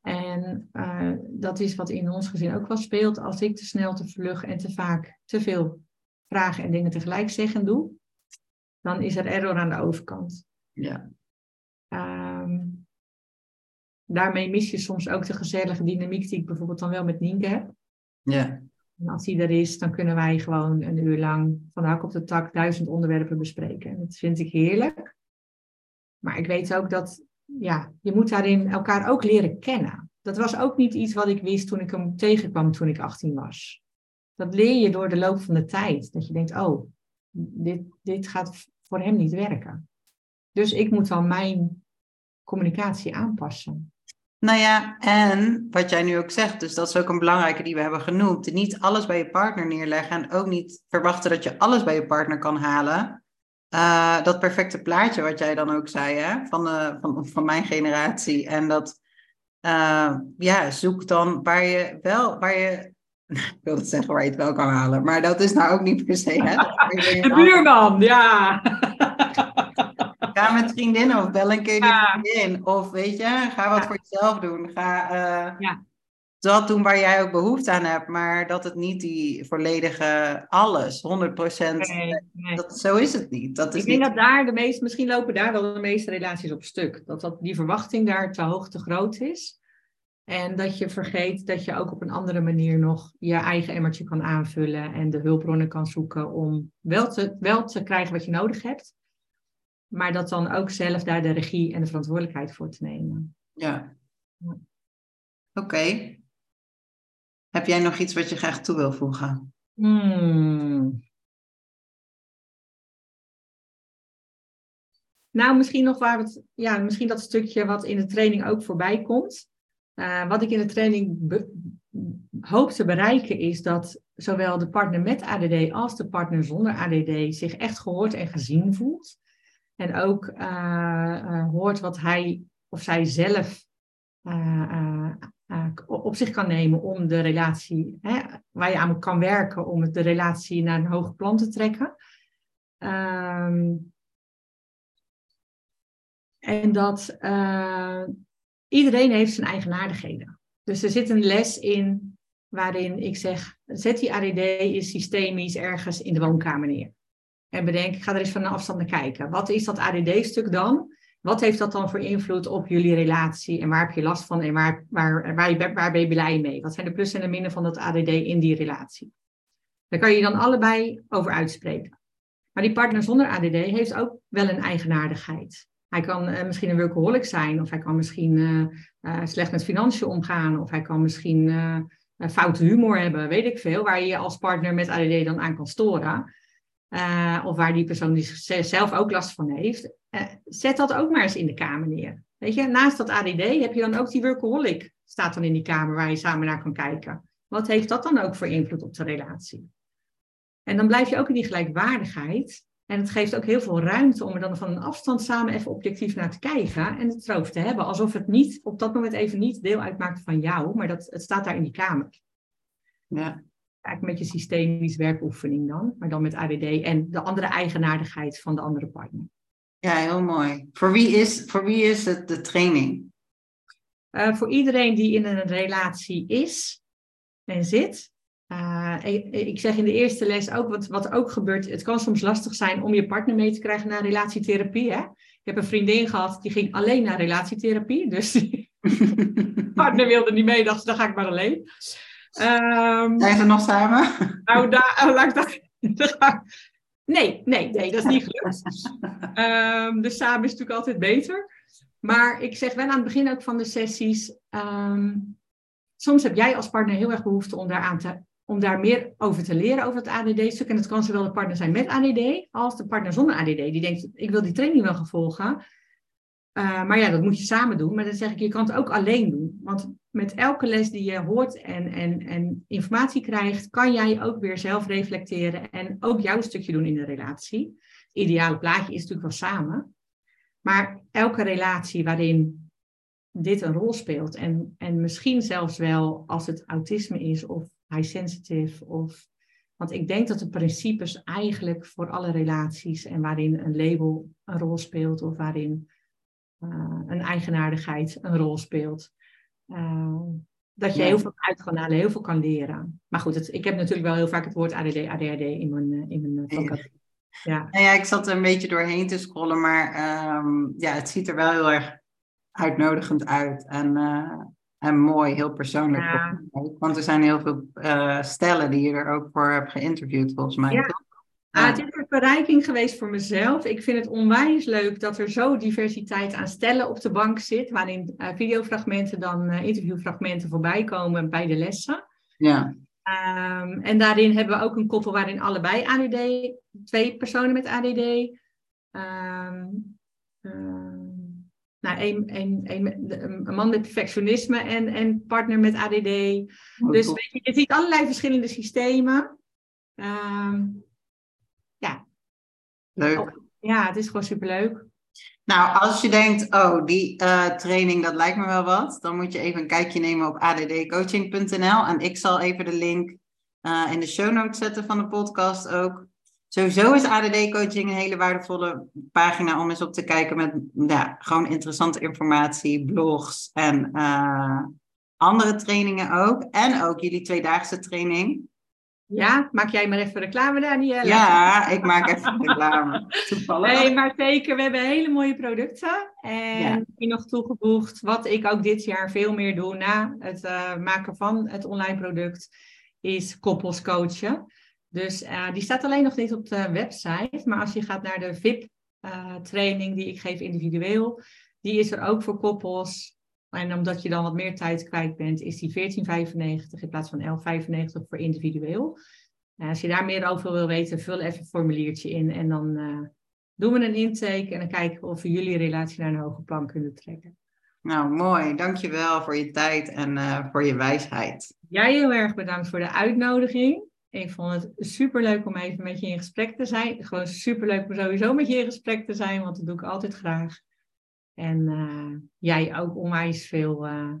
En uh, dat is wat in ons gezin ook wel speelt. Als ik te snel, te vlug en te vaak te veel vragen en dingen tegelijk zeg en doe, dan is er error aan de overkant. Ja. Um, daarmee mis je soms ook de gezellige dynamiek die ik bijvoorbeeld dan wel met Nienke heb. Ja. En als die er is, dan kunnen wij gewoon een uur lang van hak op de tak duizend onderwerpen bespreken. En dat vind ik heerlijk. Maar ik weet ook dat ja, je moet daarin elkaar ook leren kennen. Dat was ook niet iets wat ik wist toen ik hem tegenkwam toen ik 18 was. Dat leer je door de loop van de tijd. Dat je denkt, oh, dit, dit gaat voor hem niet werken. Dus ik moet dan mijn communicatie aanpassen. Nou ja, en wat jij nu ook zegt, dus dat is ook een belangrijke die we hebben genoemd. Niet alles bij je partner neerleggen en ook niet verwachten dat je alles bij je partner kan halen. Uh, dat perfecte plaatje wat jij dan ook zei, hè, van, de, van, van mijn generatie. En dat, uh, ja, zoek dan waar je wel, waar je, ik wil het zeggen waar je het wel kan halen, maar dat is nou ook niet per se, hè. De buurman, ja. Ga met vriendinnen of bel een keer die vriendin. Of weet je, ga wat voor jezelf doen. Ga uh, ja. dat doen waar jij ook behoefte aan hebt. Maar dat het niet die volledige alles, 100 procent. Nee, nee. Zo is het niet. Dat is Ik denk dat daar de meeste, misschien lopen daar wel de meeste relaties op stuk. Dat, dat die verwachting daar te hoog te groot is. En dat je vergeet dat je ook op een andere manier nog je eigen emmertje kan aanvullen en de hulpbronnen kan zoeken om wel te, wel te krijgen wat je nodig hebt. Maar dat dan ook zelf daar de regie en de verantwoordelijkheid voor te nemen. Ja. Oké. Heb jij nog iets wat je graag toe wil voegen? Hmm. Nou, misschien nog waar het, ja, misschien dat stukje wat in de training ook voorbij komt. Uh, wat ik in de training hoop te bereiken is dat zowel de partner met ADD als de partner zonder ADD zich echt gehoord en gezien voelt. En ook uh, uh, hoort wat hij of zij zelf op zich kan nemen om de relatie, hè, waar je aan kan werken om de relatie naar een hoger plan te trekken. Um, en dat iedereen heeft zijn eigenaardigheden. Dus er zit een les in waarin ik zeg, zet die ADD is systemisch ergens in de woonkamer neer. En bedenk, ga er eens van een afstand naar kijken. Wat is dat ADD-stuk dan? Wat heeft dat dan voor invloed op jullie relatie? En waar heb je last van? En waar, waar, waar, waar ben je blij mee? Wat zijn de plussen en de minnen van dat ADD in die relatie? Daar kan je dan allebei over uitspreken. Maar die partner zonder ADD heeft ook wel een eigenaardigheid. Hij kan uh, misschien een workaholic zijn, of hij kan misschien uh, uh, slecht met financiën omgaan, of hij kan misschien foute humor hebben, weet ik veel, waar je je als partner met ADD dan aan kan storen. Of waar die persoon die zelf ook last van heeft. Zet dat ook maar eens in de kamer neer. Weet je, naast dat ADD heb je dan ook die workaholic, staat dan in die kamer waar je samen naar kan kijken. Wat heeft dat dan ook voor invloed op de relatie? En dan blijf je ook in die gelijkwaardigheid. En het geeft ook heel veel ruimte om er dan van een afstand samen even objectief naar te kijken en het erover te hebben. Alsof het niet op dat moment even niet deel uitmaakt van jou, maar dat het staat daar in die kamer. Ja. Eigenlijk met je systemisch werkoefening dan, maar dan met ADD en de andere eigenaardigheid van de andere partner. Ja, heel mooi. Voor wie is, voor wie is het de training? Uh, voor iedereen die in een relatie is en zit, uh, ik, zeg in de eerste les ook, wat, wat ook gebeurt, het kan soms lastig zijn om je partner mee te krijgen naar relatietherapie. Hè? Ik heb een vriendin gehad, die ging alleen naar relatietherapie. Dus de partner wilde niet mee, dacht dan ga ik maar alleen. Um, Zijn ze nog samen? Nou, daar, oh, laat ik daar, nee, nee, nee, dat is niet gelukt. Um, dus samen is natuurlijk altijd beter. Maar ik zeg wel aan het begin ook van de sessies, um, soms heb jij als partner heel erg behoefte om daar aan te om daar meer over te leren over het ADD-stuk. En dat kan zowel de partner zijn met ADD als de partner zonder ADD. Die denkt, ik wil die training wel gaan volgen. Uh, maar ja, dat moet je samen doen. Maar dan zeg ik, je kan het ook alleen doen. Want met elke les die je hoort en, en, en informatie krijgt, kan jij ook weer zelf reflecteren en ook jouw stukje doen in de relatie. Het ideale plaatje is natuurlijk wel samen. Maar elke relatie waarin dit een rol speelt en, en misschien zelfs wel als het autisme is of high sensitive of want ik denk dat de principes eigenlijk voor alle relaties en waarin een label een rol speelt of waarin uh, een eigenaardigheid een rol speelt, uh, dat je heel veel uit kan halen, heel veel kan leren. Maar goed, het, ik heb natuurlijk wel heel vaak het woord ADD, ADHD in mijn, uh, in mijn vocabulaire. Ja. Nou ja, ik zat er een beetje doorheen te scrollen, maar um, ja, het ziet er wel heel erg uitnodigend uit. En mooi, heel persoonlijk. Ja. Want er zijn heel veel uh, stellen die je er ook voor hebt geïnterviewd, volgens mij. Ja. Ah, het is een verrijking geweest voor mezelf. Ik vind het onwijs leuk dat er zo diversiteit aan stellen op de bank zit, waarin uh, videofragmenten dan uh, interviewfragmenten voorbij komen bij de lessen. Ja. Um, en daarin hebben we ook een koppel waarin allebei ADD, twee personen met ADD. Um, nou, een, een, een, een, man met perfectionisme en partner met ADD. Oh, dus weet je, je ziet allerlei verschillende systemen. Uh, ja. Leuk. Oh, ja, het is gewoon superleuk. Nou, als je denkt, oh, die uh, training, dat lijkt me wel wat, dan moet je even een kijkje nemen op addcoaching.nl. En ik zal even de link uh, in de show notes zetten van de podcast ook. Sowieso is ADD-coaching een hele waardevolle pagina om eens op te kijken met ja, gewoon interessante informatie, blogs en uh, andere trainingen ook. En ook jullie tweedaagse training. Ja, maak jij maar even reclame daar, Nielle. Ja, ik maak even reclame. Toevallig. Nee, maar zeker. We hebben hele mooie producten. En ja. nog toegevoegd, wat ik ook dit jaar veel meer doe na het uh, maken van het online product, is koppels coachen. Dus uh, die staat alleen nog niet op de website. Maar als je gaat naar de VIP-training uh, die ik geef individueel, die is er ook voor koppels. En omdat je dan wat meer tijd kwijt bent, is die 14,95 in plaats van 11,95 voor individueel. Uh, als je daar meer over wil weten, vul even een formuliertje in en dan eh, doen we een intake en dan kijken we of we jullie relatie naar een hoger plan kunnen trekken. Nou, mooi. Dankjewel voor je tijd en uh, voor je wijsheid. Jij heel erg bedankt voor de uitnodiging. Ik vond het super leuk om even met je in gesprek te zijn. Gewoon super leuk om sowieso met je in gesprek te zijn, want dat doe ik altijd graag. En uh, jij ook onwijs veel uh,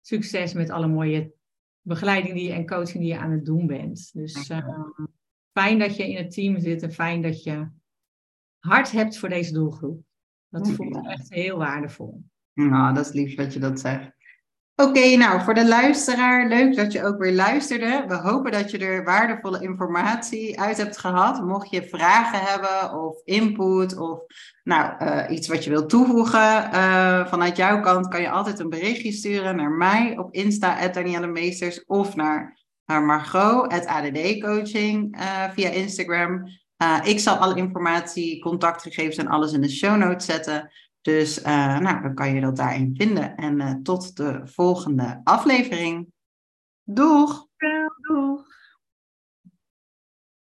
succes met alle mooie begeleiding die je, en coaching die je aan het doen bent. Dus uh, fijn dat je in het team zit en fijn dat je hart hebt voor deze doelgroep. Dat voelt echt heel waardevol. Nou, dat is lief dat je dat zegt. Oké, nou voor de luisteraar, leuk dat je ook weer luisterde. We hopen dat je er waardevolle informatie uit hebt gehad. Mocht je vragen hebben of input of nou, uh, iets wat je wilt toevoegen uh, vanuit jouw kant, kan je altijd een berichtje sturen naar mij op Insta, Danielle Meesters, of naar, naar Margot, ADD Coaching uh, via Instagram. ik zal alle informatie, contactgegevens en alles in de show notes zetten. Dus uh, nou, dan kan je dat daarin vinden. En uh, tot de volgende aflevering. Doeg!